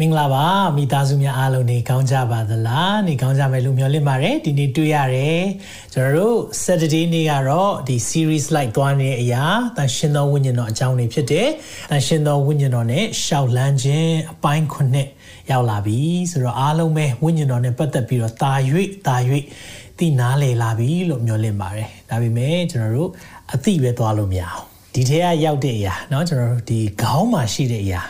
မင်္ဂလာပါမိသားစုများအားလုံးနေကောင်းကြပါသလားနေကောင်းကြမယ်လို့မျှော်လင့်ပါတယ်ဒီနေ့တွေ့ရတယ်ကျွန်တော်တို့ Saturday နေ့ကတော့ဒီ series like သွားနေတဲ့အရာတန်ရှင်သောဝိညာဉ်တော်အကြောင်းတွေဖြစ်တယ်တန်ရှင်သောဝိညာဉ်တော်နဲ့ရှောက်လန်းခြင်းအပိုင်းခုနှစ်ရောက်လာပြီဆိုတော့အားလုံးပဲဝိညာဉ်တော်နဲ့ပတ်သက်ပြီးတော့တာ၍တာ၍သိနားလည်လာပြီလို့မျှော်လင့်ပါတယ်ဒါပေမဲ့ကျွန်တော်တို့အသိပဲသွားလို့မရအောင်ဒီထဲကရောက်တဲ့အရာเนาะကျွန်တော်တို့ဒီခေါင်းမှာရှိတဲ့အရာ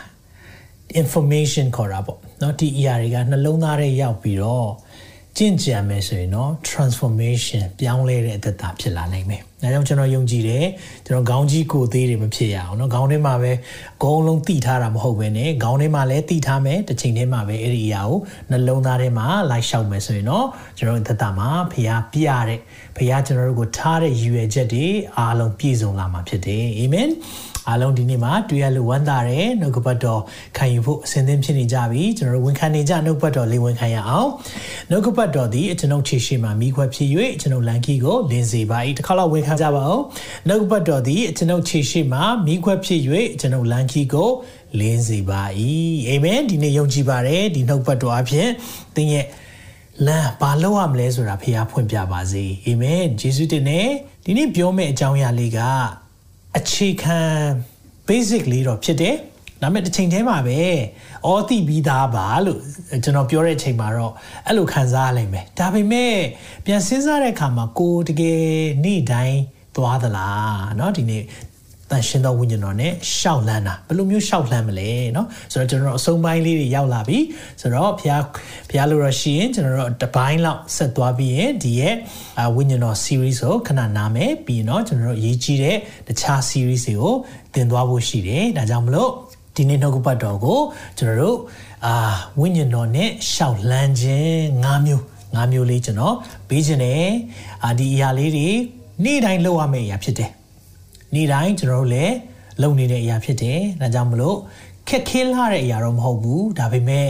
information ခေါ်တာပေါ့เนาะဒီ ER တွေကနှလုံးသားထဲရောက်ပြီးတော့ကျင့်ကြံမယ်ဆိုရင်เนาะ transformation ပြောင်းလဲတဲ့အသက်တာဖြစ်လာနိုင်မယ်။ ဒါကြောင့်ကျွန်တော်ယုံကြည်တယ်ကျွန်တော်ခေါင်းကြီးကိုယ်သေးတွေမဖြစ်ရအောင်เนาะခေါင်းထဲမှာပဲအကုန်လုံးသိထားတာမဟုတ်ဘဲねခေါင်းထဲမှာလည်းသိထားမယ်တစ်ချိန်တည်းမှာပဲအဲ့ဒီအရာကိုနှလုံးသားထဲမှာလိုက်ရှောက်မယ်ဆိုရင်เนาะကျွန်တော်အသက်တာမှာဖျားပြတဲ့ဖျားကျွန်တော်တို့ကိုထားတဲ့ရည်ရွယ်ချက်တွေအားလုံးပြည့်စုံလာမှာဖြစ်တယ်အာမင်။အားလုံးဒီနေ့မှာတွေ့ရလို့ဝမ်းသာတယ်နှုတ်ကပတ်တော်ခံယူဖို့အစဉ်သင်းဖြစ်နေကြပြီကျွန်တော်တို့ဝန်ခံနေကြနှုတ်ပတ်တော်လေးဝန်ခံရအောင်နှုတ်ကပတ်တော်ဒီကျွန်ုပ်ခြေရှိမှာမိခွက်ဖြစ်၍ကျွန်ုပ်လန်ကီကိုလင်းစေပါ၏တစ်ခါတော့ဝန်ခံ ကြပါအောင်နှုတ်ကပတ်တော်ဒီကျွန်ုပ်ခြေရှိမှာမိခွက်ဖြစ်၍ကျွန်ုပ်လန်ကီကိုလင်းစေပါ၏အာမင်ဒီနေ့ယုံကြည်ပါတယ်ဒီနှုတ်ပတ်တော်အဖြစ်သင်ရဲ့လမ်းဘာလုပ်ရမလဲဆိုတာဖခင်ဖွင့်ပြပါစေအာမင်ယေရှုတင်နဲ့ဒီနေ့ပြောမယ့်အကြောင်းအရာလေးကအခြေခံ basic လေးတော့ဖြစ်တယ် ဒါပေမဲ့တစ်ချိန်တည်းမှာပဲအော်သိပြီးသားပါလို့ကျွန်တော်ပြောတဲ့အချိန်မှာတော့အဲ့လိုခံစားရလိမ့်မယ်ဒါပေမဲ့ပြန်စဉ်းစားတဲ့အခါမှာကိုတကယ်နေ့တိုင်းသွားသလားเนาะဒီနေ့တန်ရှင်သောဝိညာဉ်တော်နဲ့ရှောက်လန်းတာဘယ်လိုမျိုးရှောက်လန်းမလဲเนาะဆိုတော့ကျွန်တော်အဆုံးပိုင်းလေးတွေရောက်လာပြီဆိုတော့ဘုရားဘုရားလိုရရှိရင်ကျွန်တော်တို့တပိုင်းလောက်ဆက်သွားပြီးရင်ဒီရဲ့ဝိညာဉ်တော် series ကိုခဏနားမယ်ပြီးရင်တော့ကျွန်တော်တို့အရေးကြီးတဲ့တခြား series တွေကိုသင်သွားဖို့ရှိတယ်ဒါကြောင့်မလို့ ဒီနေ့နှုတ်ကပတ်တော်ကိုကျွန်တော်တို့အာဝိညာဉ်တော်နဲ့ရှောက်လန်းခြင်း၅မျိုး၅မျိုးလေးကျွန်တော်ပေးခြင်းတယ်အာဒီအရာလေးတွေနေ့တိုင်းလုပ်ရမယ့်အရာဖြစ်တယ်နေ့တိုင်းကျွန်တော်တို့လည်းလုပ်နေတဲ့အရာဖြစ်တယ်ဒါကြောင့်မလို့ခက်ခဲလာတဲ့အရာတော့မဟုတ်ဘူးဒါပေမဲ့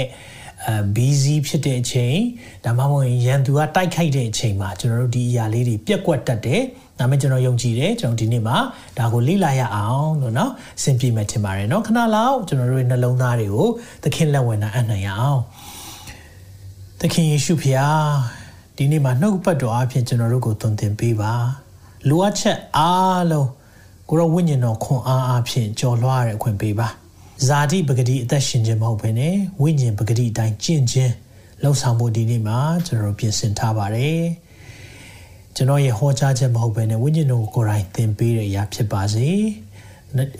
အဲ busy ဖြစ်တဲ့အချိန်ဒါမှမဟုတ်ရန်သူကတိုက်ခိုက်တဲ့အချိန်မှာကျွန်တော်တို့ဒီအရာလေးတွေပြက်ကွက်တတ်တယ် ဒါမဲ့ကျွန်တော်ယုံကြည်တယ်ကျွန်တော်ဒီနေ့မှာဒါကိုလေ့လာရအောင်လို့နော်စင်ပြေမယ်ထင်ပါတယ်နော်ခဏလောက်ကျွန်တော်တို့ရဲ့နှလုံးသားတွေကိုသခင်လက်ဝင်တာအနှံ့ရအောင်သခင်ယေရှုဖျားဒီနေ့မှာနှုတ်ပတ်တော်အဖြစ်ကျွန်တော်တို့ကိုသွန်သင်ပေးပါလိုအပ်ချက်အားလုံးကိုရောဝိညာဉ်တော်ခွန်အားအဖြစ်ကြော်လွှားရခွင့်ပေးပါဇာတိပဂတိအသက်ရှင်ခြင်းမဟုတ်ဘဲနဲ့ဝိညာဉ်ပဂတိအတိုင်းကျင့်ခြင်းလှုပ်ဆောင်ဖို့ဒီနေ့မှာကျွန်တော်ပြင်ဆင်ထားပါတယ် ကျွန်တော်ရဲ့ဟောကြားချက်မဟုတ်ဘဲနဲ့ဝိညာဉ်တော်ကိုယ်တိုင်သင်ပေးတဲ့အရာဖြစ်ပါစေ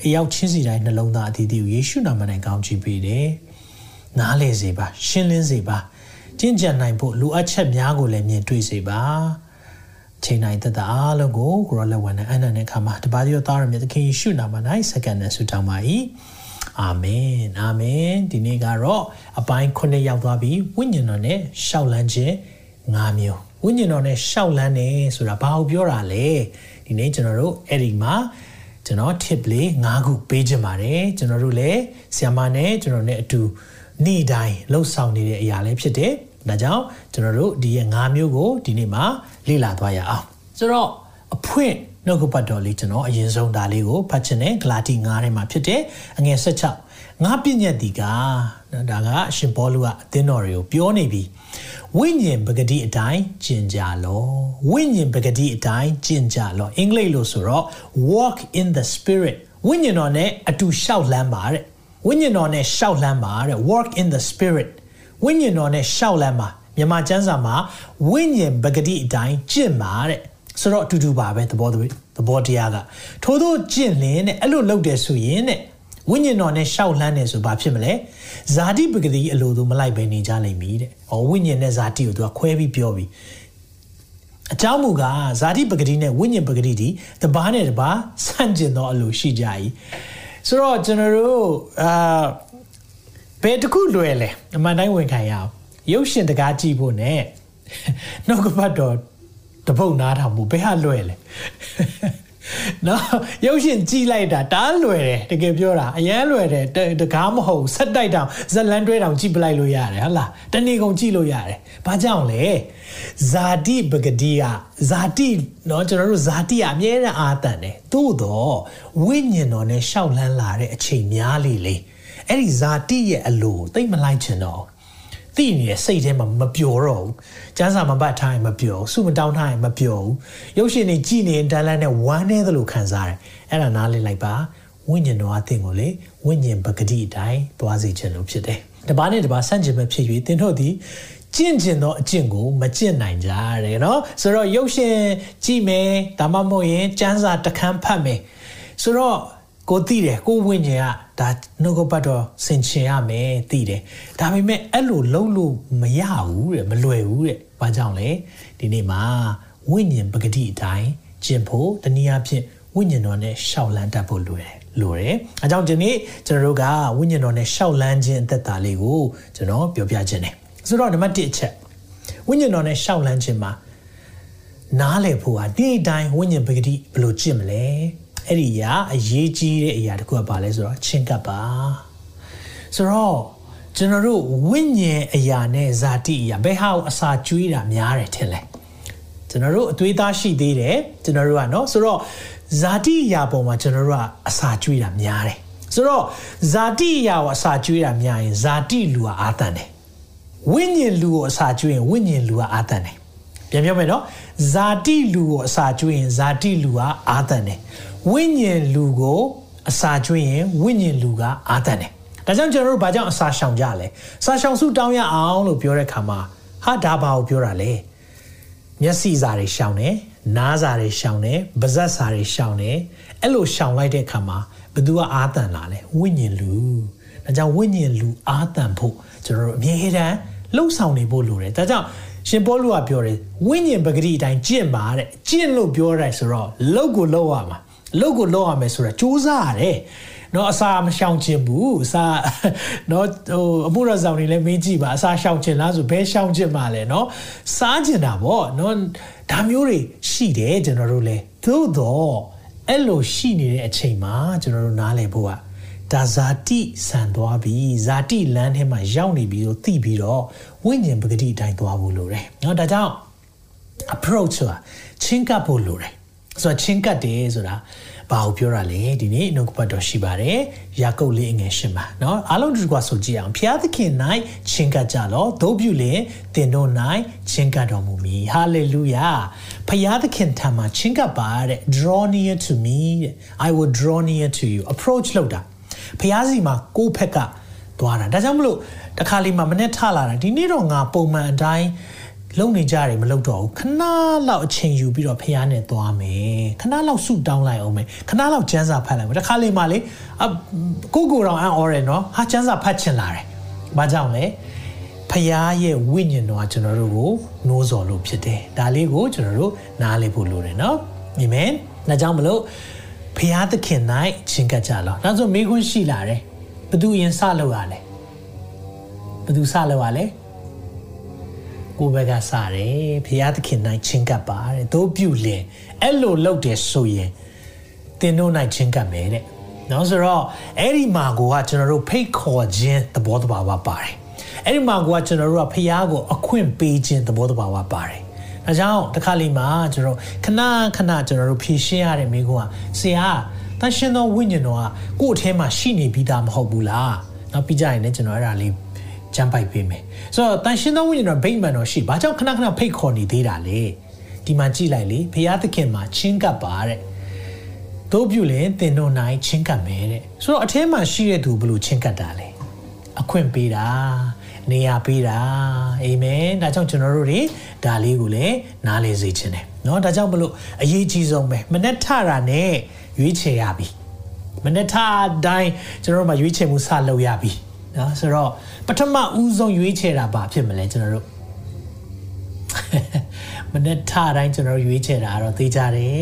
အရောက်ချင်းစီတိုင်းနှလုံးသားအသီးသီးကိုယေရှုနာမနဲ့ကောင်းချီးပေးတယ်နားလေစေပါရှင်းလင်းစေပါကျင့်ကြံနိုင်ဖို့လိုအပ်ချက်များကိုလည်းမြင်တွေ့စေပါချိန်နိုင်သက်သာအားလုံးကိုကိုရောလက်ဝင်နဲ့အနန္တနဲ့ခါမှာတပါးသောသားရမြတ်သခင်ယေရှုနာမ၌စက္ကန့်နဲ့ဆုတောင်းပါ၏အာမင်အာမင်ဒီနေ့ကတော့အပိုင်း9ရောက်သွားပြီဝိညာဉ်တော်နဲ့ရှောက်လန်းခြင်း၅မျိုး ဝိညာဉ်တော်နဲ့ရှောက်လန်းတယ်ဆိုတာဘာကိုပြောတာလဲဒီနေ့ကျွန်တော်တို့အဲ့ဒီမှာကျွန်တော် tip လေး၅ခုပေးချင်ပါတယ်ကျွန်တော်တို့လည်းဆီယမနဲ့ကျွန်တော်နဲ့အတူနေ့တိုင်းလှုပ်ဆောင်နေတဲ့အရာလေးဖြစ်တယ်ဒါကြောင့်ကျွန်တော်တို့ဒီရဲ့၅မျိုးကိုဒီနေ့မှာလေ့လာသွားရအောင်ဆိုတော့အဖွင့်နှုတ်ကပတ်တော်လေးကျွန်တော်အရင်ဆုံးဒါလေးကိုဖတ်ချင်တယ်ဂလာတိ9ထဲမှာဖြစ်တယ်အငယ်16ငါပြည့်ညက်ဒီကဒါကအရှင်ဘောလူကအသင်းတော်တွေကိုပြောနေပြီ ဝိညာဉ်ပဂတိအတိုင်းကျင့်ကြလောဝိညာဉ်ပဂတိအတိုင်းကျင့်ကြလောအင်္ဂလိပ်လို့ဆိုတော့ walk in the spirit ဝိညာဉ်တော်နဲ့အတူလျှောက်လန်းပါတဲ့ဝိညာဉ်တော်နဲ့လျှောက်လန်းပါတဲ့ walk in the spirit ဝိညာဉ်တော်နဲ့ရှောက်လန်းမှာမြန်မာကျမ်းစာမှာဝိညာဉ်ပဂတိအတိုင်းကျင့်ပါတဲ့ဆိုတော့အတူတူပါပဲသဘောသဘောတရားကထို့သောကျင့်လင်းတဲ့အဲ့လိုလုပ်တယ်ဆိုရင်တဲ့ ဝိညာဉ်တော်နဲ့ရှောက်လှမ်းတယ်ဆိုဘာဖြစ်မလဲဇာတိပဂတိအလိုသူမလိုက်ပဲနေကြလိမ့်မည်တဲ့ဟောဝိညာဉ်နဲ့ဇာတိကိုသူကခွဲပြီးပြောပြီးအကြောင်းမူကားဇာတိပဂတိနဲ့ဝိညာဉ်ပဂတိဒီတပားနဲ့တပားဆန့်ကျင်သောအလိုရှိကြ၏ဆိုတော့ကျွန်တော်တို့အာဘယ်တခုလွယ်လဲအမှန်တိုင်းဝန်ခံရအောင်ရုပ်ရှင်တကားကြည့်ဖို့ ਨੇ နှုတ်ကပတ်တော်တပုတ်နားထောင်မှုဘယ်ဟာလွယ်လဲ နော်ရုပ်ရှင်ကြည့်လိုက်တာတားလွယ်တယ်တကယ်ပြောတာအရန်လွယ်တယ်တကားမဟုတ်ဆက်တိုက်တောင်ဇက်လန်တွဲတောင်ကြည့်ပလိုက်လို့ရတယ်ဟုတ်လားတနေ့ကုန်ကြည့်လို့ရတယ်ဘာကြောင့်လဲဇာတိပဂတိကဇာတိနော်ကျွန်တော်တို့ဇာတိကအမြဲတမ်းအာတန်တယ်သို့တော့ဝိညာဉ်တော်နဲ့ရှောက်လန်းလာတဲ့အချိန်များလေလေအဲ့ဒီဇာတိရဲ့အလိုသိမလိုက်ချင်တော့ သိနေတဲ့စိတ်ထဲမှာမပျော်တော့ဘူး။ကျန်းစာမပတ်ထားရင်မပျော်ဘူး။စုမတောင်းထားရင်မပျော်ဘူး။ရုပ်ရှင်တွေကြည်နေတန်းလန်းနဲ့ဝမ်းနေသလိုခံစားတယ်။အဲ့ဒါနားလည်လိုက်ပါ။ဝိညာဉ်တော်အသင်ကိုလေဝိညာဉ်ပဂတိအတိုင်းသွားစေခြင်းလို့ဖြစ်တယ်။တပားနဲ့တပားဆန့်ကျင်ဘက်ဖြစ်၍သင်တို့သည်ကျင့်ကျင်သောအကျင့်ကိုမကျင့်နိုင်ကြရတယ်နော်။ဆိုတော့ရုပ်ရှင်ကြည့်မယ်ဒါမှမဟုတ်ရင်ကျန်းစာတခန်းဖတ်မယ်။ဆိုတော့ ကိုသိတယ်ကိုဝိညာဉ်ကဒါနှုတ်ကပတ်တော်ဆင်ခြင်ရမယ်သိတယ်ဒါပေမဲ့အဲ့လိုလုံးလို့မရဘူးတဲ့မလွယ်ဘူးတဲ့ဘာကြောင့်လဲဒီနေ့မှာဝိညာဉ်ပဂတိအတိုင်းကျင့်ဖို့တနည်းအားဖြင့်ဝိညာဉ်တော်နဲ့ရှောက်လန်းတတ်ဖို့လိုတယ်လိုတယ်အဲကြောင့်ဒီနေ့ကျွန်တော်တို့ကဝိညာဉ်တော်နဲ့ရှောက်လန်းခြင်းအသက်တာလေးကိုကျွန်တော်ပြောပြခြင်းတယ်ဆိုတော့နံပါတ်1အချက်ဝိညာဉ်တော်နဲ့ရှောက်လန်းခြင်းမှာနားလည်ဖို့ဟာဒီအတိုင်းဝိညာဉ်ပဂတိဘယ်လိုကျင့်မလဲ အဲ့ဒီအရာအရေးကြီးတဲ့အရာတစ်ခုကပါလဲဆိုတော့ချင်းကပ်ပါဆိုတော့ကျွန်တော်တို့ဝိညာဉ်အရာနဲ့ဇာတိအရာဘယ်ဟာကိုအစာကျွေးတာများတယ်ထင်လဲကျွန်တော်တို့အသွေးသားရှိသေးတယ်ကျွန်တော်တို့ကနော်ဆိုတော့ဇာတိအရာပေါ်မှာကျွန်တော်တို့ကအစာကျွေးတာများတယ်ဆိုတော့ဇာတိအရာကိုအစာကျွေးတာများရင်ဇာတိလူကအာသန်တယ်ဝိညာဉ်လူကိုအစာကျွေးရင်ဝိညာဉ်လူကအာသန်တယ် ပြန်ပြောမယ်နော်ဇာတိလူကိုအစာကျွေးရင်ဇာတိလူကအာတန်တယ်ဝိညာဉ်လူကိုအစာကျွေးရင်ဝိညာဉ်လူကအာတန်တယ်ဒါကြောင့်ကျွန်တော်တို့ဘာကြောင့်အစာရှောင်ကြလဲစာရှောင်စုတောင်းရအောင်လို့ပြောတဲ့ခါမှာဟာဒါဘာကိုပြောတာလဲမျက်စိစာတွေရှောင်တယ်နားစာတွေရှောင်တယ်ပါးစပ်စာတွေရှောင်တယ်အဲ့လိုရှောင်လိုက်တဲ့ခါမှာဘသူကအာတန်လာလဲဝိညာဉ်လူဒါကြောင့်ဝိညာဉ်လူအာတန်ဖို့ကျွန်တော်တို့အမြဲတမ်းလှုပ်ဆောင်နေဖို့လိုတယ်ဒါကြောင့် ရှင်ပေါလုကပြောတယ်ဝိညာဉ်ပဂတိအတိုင်းကျင့်ပါတဲ့ကျင့်လို့ပြောရတယ်ဆိုတော့လှုပ်ကိုလှုပ်ရမှာလှုပ်ကိုလှုပ်ရမယ်ဆိုတာစူးစမ်းရတယ်နော်အစာမရှောင်ခြင်းဘူးအစာနော်ဟိုအမှုရဆောင်တွေလည်းမင်းကြည့်ပါအစာရှောင်ခြင်းလားဆိုဘယ်ရှောင်ခြင်းပါလဲနော်စားခြင်းတာပေါ့နော်ဒါမျိုးတွေရှိတယ်ကျွန်တော်တို့လည်းသို့တော့အဲ့လိုရှိနေတဲ့အချိန်မှာကျွန်တော်တို့နားလည်ဖို့ကဒါဇာတိဆန်သွားပြီဇာတိလမ်းထဲမှာရောက်နေပြီလို့သိပြီးတော့ ဝိညာဉ်ပဂတိအတိုင်းသွားဖို့လိုတယ်เนาะဒါကြောင့် approach ဆိုတာချင်းကပ်ဖို့လိုတယ်ဆိုတော့ချင်းကပ်တယ်ဆိုတာဘာကိုပြောတာလဲဒီနေ့နှုတ်ကပတ်တော်ရှိပါတယ်ယာကုပ်လေးအငယ်ရှင်ပါเนาะအားလုံးဒီကွာဆိုကြည့်အောင်ဖျားသခင်၌ချင်းကပ်ကြလောသို့ပြုလင်တင်တို့၌ချင်းကပ်တော်မူမည်ဟာလေလုယာဖျားသခင်ထံမှာချင်းကပ်ပါတဲ့ draw near to me တဲ့ I will draw near to you approach လုပ်တာဖျားစီမှာကိုယ့်ဖက်က သွားတာဒါကြောင့်မလို့တခါလေးမှမနဲ့ထလာတာဒီနေ့တော့ငါပုံမှန်အတိုင်းလုံနေကြတယ်မလုပ်တော့ဘူးခဏလောက်အချိန်ယူပြီးတော့ဖះနဲ့သွားမယ်ခဏလောက်ဆုတောင်းလိုက်အောင်မယ်ခဏလောက်ကျန်းစာဖတ်လိုက်မယ်တခါလေးမှလေကိုကိုတော်အံ့ဩတယ်နော်ဟာကျန်းစာဖတ်ချင်လာတယ်ဘာကြောင့်လဲဖះရဲ့ဝိညာဉ်တော်ကကျွန်တော်တို့ကိုနှိုးဆော်လို့ဖြစ်တယ်ဒါလေးကိုကျွန်တော်တို့နားလည်ဖို့လိုတယ်နော်အာမင်ဒါကြောင့်မလို့ဖះသခင်၌ချင်းကပ်ကြလောနောက်ဆိုမိခွန်းရှိလာတယ် ဘသူရင်စလောက်ရလဲဘသူစလောက်ရလဲကိုဘက်ကစတယ်ဖះသခင်၌ချင်းကပ်ပါတဲ့တို့ပြုလင်အဲ့လိုလုပ်တယ်ဆိုရင်တင်တို့၌ချင်းကပ်မယ်တဲ့နော်ဆိုတော့အဲ့ဒီမှာကိုကကျွန်တော်တို့ဖိတ်ခေါ်ခြင်းသဘောတဘာဝပါတယ်အဲ့ဒီမှာကိုကကျွန်တော်တို့ကဖះကိုအခွင့်ပေးခြင်းသဘောတဘာဝပါတယ်အဲကြောင့်တခါလေးမှာကျွန်တော်ခဏခဏကျွန်တော်တို့ဖြည့်ရှင်းရတဲ့မိကုန်းကဆရာ တန်ရှင်သောဝိညာဉ်တော်ကကိုယ့်အထဲမှာရှိနေပြီးသားမဟုတ်ဘူးလားနောက်ပြီးကြရင်လည်းကျွန်တော်အဲ့ဒါလေးကြမ်းပိုက်ပေးမယ်ဆိုတော့တန်ရှင်သောဝိညာဉ်တော်ဗိမ္မာန်တော်ရှိဘာကြောင့်ခဏခဏဖိတ်ခေါ်နေသေးတာလဲဒီမှာကြည့်လိုက်လေဘုရားသခင်မှာချင်းကပ်ပါတဲ့တို့ပြုလင်တင်တို့နိုင်ချင်းကပ်မယ်တဲ့ဆိုတော့အထဲမှာရှိတဲ့သူဘယ်လိုချင်းကပ်တာလဲအခွင့်ပေးတာ နေရာပေးတာအာမင်ဒါကြောင့်ကျွန်တော်တို့တွေဒါလေးကိုလည်းနားလည်စေချင်တယ်เนาะဒါကြောင့်မလို့အရေးကြီးဆုံးပဲမနဲ့ထတာနဲ့ရွေးချယ်ရပြီမနဲ့ထတိုင်းကျွန်တော်တို့မှာရွေးချယ်မှုစလုပ်ရပြီเนาะဆိုတော့ပထမဦးဆုံးရွေးချယ်တာဘာဖြစ်မလဲကျွန်တော်တို့မနဲ့ထတိုင်းကျွန်တော်တို့ရွေးချယ်တာတော့သိကြတယ်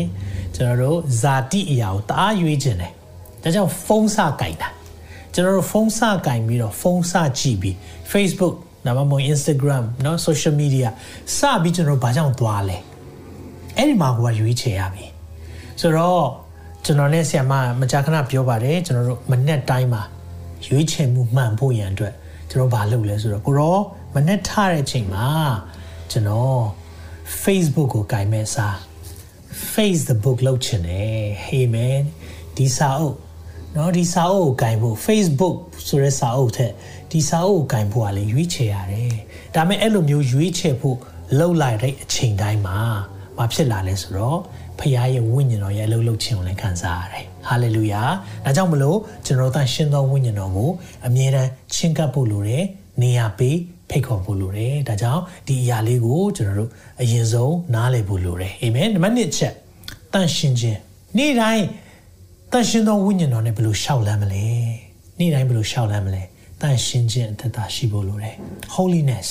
ကျွန်တော်တို့ဇာတိအရာကိုတအားရွေးချင်တယ်ဒါကြောင့်ဖုန်းစကြိုက်တာ ကျွန်တော်တို့ဖုန်းစကင်ပြီးတော့ဖုန်းစကြည့်ပြီး Facebook ဒါမှမဟုတ် Instagram เนาะ social media စပြီးကျွန်တော်ဘာကြောင့်သွားလဲအဲ့ဒီမှာကိုကရွေးချယ်ရပြီ ဆိုတော့ကျွန်တော်နဲ့ဆရာမမကြာခဏပြောပါတယ်ကျွန်တော်တို့မနေ့တိုင်းမှာရွေးချယ်မှုမှန်ဖို့ရန်အတွက်ကျွန်တော်ဘာလုပ်လဲဆိုတော့ကိုရောမနေ့ထားတဲ့အချိန်မှာကျွန်တော် Facebook ကိုကင်မဲ့စာ face the book လုပ်ချင်တယ် hey man ဒီစာအုပ် เนาะဒီစာအုပ်ကိုကင်ဖို့ Facebook ဆိုတဲ့စာအုပ်ထက်ဒီစာအုပ်ကိုကင်ဖို့ကလည်းရွေးချယ်ရတယ်ဒါပေမဲ့အဲ့လိုမျိုးရွေးချယ်ဖို့လှုပ်လိုက်တဲ့အချိန်တိုင်းမှာမဖြစ်လာလဲဆိုတော့ဖခင်ရဲ့ဝိညာဉ်တော်ရဲ့အလုပ်လုပ်ခြင်းကိုလည်းခံစားရတယ်ဟာလေလုယာဒါကြောင့်မလို့ကျွန်တော်တို့ရှင်သောဝိညာဉ်တော်ကိုအမြဲတမ်းချင်းကပ်ဖို့လိုတယ်နေရာပေးဖိတ်ခေါ်ဖို့လိုတယ်ဒါကြောင့်ဒီအရာလေးကိုကျွန်တော်တို့အရင်ဆုံးနားလည်ဖို့လိုတယ်အာမင်နံပါတ်1ချက်တန်ရှင်ခြင်းနေ့တိုင်း တန်ရှင်သောဝိညာဉ်တော်နဲ့ဘယ်လိုရှောက်လမ်းမလဲနေ့တိုင်းဘယ်လိုရှောက်လမ်းမလဲတန်ရှင်ခြင်းအတ္တရှိဖို့လိုတယ် holiness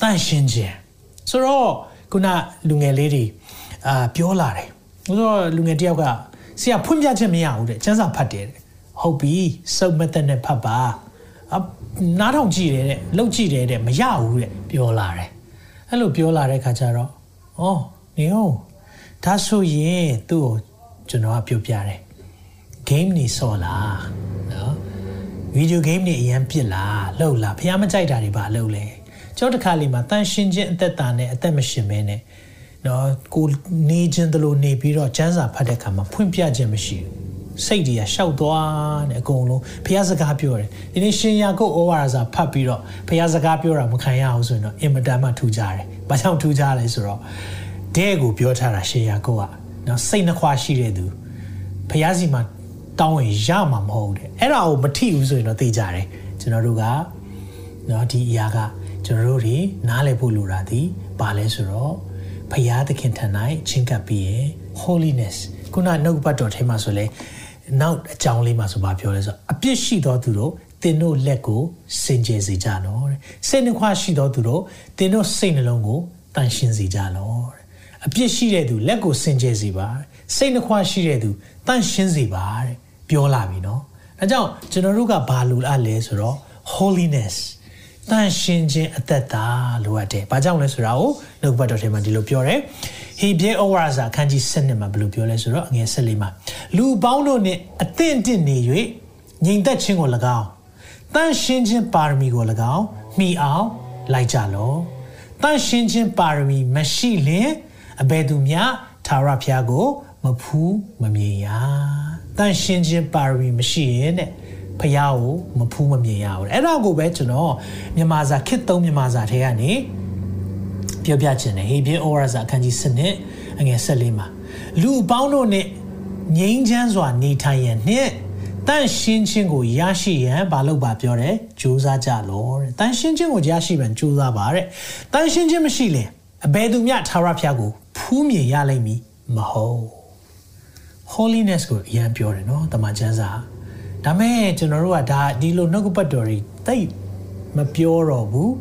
တန်ရှင်ခြင်းဆိုတော့ခုနလူငယ်လေးတွေအာပြောလာတယ်ဆိုတော့လူငယ်တယောက်ကဆရာဖွင့်ပြချက်မရဘူးတဲ့ကျန်းစာဖတ်တယ်တဲ့ဟုတ်ပြီစုပ်မသက်နဲ့ဖတ်ပါအနားထောင်ကြည့်တယ်တဲ့လှုပ်ကြည့်တယ်တဲ့မရဘူးတဲ့ပြောလာတယ်အဲ့လိုပြောလာတဲ့ခါကျတော့ဩနေဟုတ်ဒါဆိုရင်သူ့ကိုကျွန်တော်ကပြောပြတယ် game နေစော်လားနော်ဗီဒီယို game နေအရင်ပြစ်လားလှုပ်လားဖះမကြိုက်တာတွေပါလှုပ်လဲကျောင်းတစ်ခါလေးမှာတန်ရှင်းခြင်းအသက်တာနဲ့အသက်မရှင်မဲနဲ့နော်ကိုနေခြင်းတလို့နေပြီးတော့ကျန်းစာဖတ်တဲ့ခါမှာဖွင့်ပြခြင်းမရှိဘူးစိတ်တွေကရှောက်သွားတယ်အကုန်လုံးဖះစကားပြောတယ်ဒီနေ့ရှင်ယာကုတ်ဩဝါဒစာဖတ်ပြီးတော့ဖះစကားပြောတာမခံရအောင်ဆိုရင်တော့အင်မတန်မှထူကြတယ်။ဘာကြောင့်ထူကြလဲဆိုတော့တဲ့ကိုပြောထားတာရှင်ယာကုတ်ကနော်စိတ်နှခွာရှိတဲ့သူဖះစီမှာ တောင်းရင်ရမှာမဟုတ်တဲ့အဲ့ဒါကိုမထိဘူးဆိုရင်တော့သိကြတယ်ကျွန်တော်တို့ကနော်ဒီအရာကကျွန်တော်တို့တွေနားလည်ဖို့လိုတာဒီဘာလဲဆိုတော့ဖရာသခင်ထံ၌ချင်းကပ်ပြီးရင် holiness ခုနနှုတ်ပတ်တော်ထဲမှာဆိုလဲနောက်အကြောင်းလေးမှာဆိုဘာပြောလဲဆိုအပြစ်ရှိသောသူတို့တင်တို့လက်ကိုစင်ကြယ်စေကြလောတဲ့စိတ်နှခွရှိသောသူတို့တင်တို့စိတ်နှလုံးကိုတန်ရှင်းစေကြလောတဲ့အပြစ်ရှိတဲ့သူလက်ကိုစင်ကြယ်စေပါစိတ်နှခွရှိတဲ့သူတန်ရှင်းစေပါတဲ့ ပြောလာပြီเนาะအဲကြောင့်ကျွန်တော်တို့ကဘာလိုအပ်လဲဆိုတော့ holiness တန်ရှင်းခြင်းအသက်တာလိုအပ်တယ်။ဘာကြောင့်လဲဆိုတာကိုနှုတ်ဘတ်တော်ထဲမှာဒီလိုပြောတယ်။ဟေဘရဲဩဝါဒစာအခန်းကြီး7မှာဘယ်လိုပြောလဲဆိုတော့အငယ်14မှာလူပေါင်းတို့နှင့်အသင့်တင့်နေ၍ငြိမ်သက်ခြင်းကို၎င်းတန်ရှင်းခြင်းပါရမီကို၎င်းမိအောင်လိုက်ကြလော။တန်ရှင်းခြင်းပါရမီမရှိလင်အဘယ်သူမျှသာရဖျားကိုမဖူးမမြင်ရ။ တန်ရှင်းခြင်းပါရမီမရှိရင်တဲ့ဖះကိုမဖူးမမြင်ရဘူးအဲ့ဒါကိုပဲကျွန်တော်မြန်မာစာခစ်သုံးမြန်မာစာထဲကနေပြောပြခြင်းနဲ့ဟေပြင်းဩဝါဒစာအခန်းကြီး7နှစ်အငယ်14မှာလူအပေါင်းတို့နဲ့ငြိမ်းချမ်းစွာနေထိုင်ရန်နှင့်တန့်ရှင်းခြင်းကိုရရှိရန်ဘာလို့ပါပြောတယ်ကြိုးစားကြလို့တဲ့တန့်ရှင်းခြင်းကိုရရှိရန်ကြိုးစားပါတဲ့တန့်ရှင်းခြင်းမရှိရင်အဘယ်သူမျှသာရဖျားကိုဖူးမြင်ရလိမ့်မည်မဟုတ် holiness ကိုအရင်ပြောတယ်နော်တမန်ကျမ်းစာဒါမဲ့ကျွန်တော်တို့ကဒါဒီလိုနှုတ်ကပတ်တော်တွေတိတ်မပြောတော့ဘူး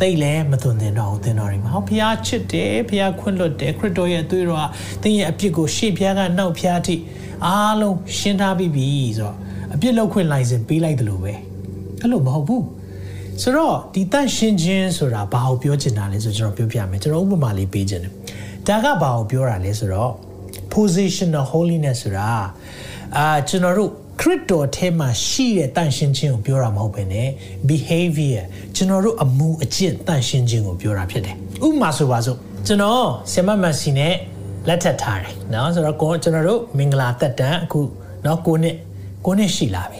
တိတ်လည်းမသွန်သင်တော့ဘူးသင်တော်တွေမှာဟောဖះချစ်တယ်ဖះခွင့်လွတ်တယ်ခရစ်တော်ရဲ့အသွေးတော်ကသင်ရဲ့အပြစ်ကိုရှေ့ဖះကနောက်ဖះအထိအားလုံးရှင်းထားပြီးပြီဆိုတော့အပြစ်လောက်ခွင့်လိုင်စင်ပေးလိုက်တယ်လို့ပဲအဲ့လိုမဟုတ်ဘူးဆိုတော့ဒီတန့်ရှင်းခြင်းဆိုတာဘာကိုပြောချင်တာလဲဆိုကျွန်တော်ပြောပြမယ်ကျွန်တော်ဥပမာလေးပေးချင်တယ်ဒါကဘာကိုပြောတာလဲဆိုတော့ positional holiness ဆိုတာအာကျွန်တော်တို့ခရစ်တော်ထဲမှာရှိတဲ့တန်ရှင်းခြင်းကိုပြောတာမဟုတ်ဘဲနဲ့ behavior ကျွန်တော်တို့အမှုအကျင့်တန်ရှင်းခြင်းကိုပြောတာဖြစ်တယ်ဥပမာဆိုပါစို့ကျွန်တော်ဆီမမန်စီနဲ့လက်ထပ်ထားတယ်เนาะဆိုတော့ကိုကျွန်တော်တို့မင်္ဂလာတက်တန်အခုเนาะကိုနှစ်ကိုနှစ်ရှိလာပြီ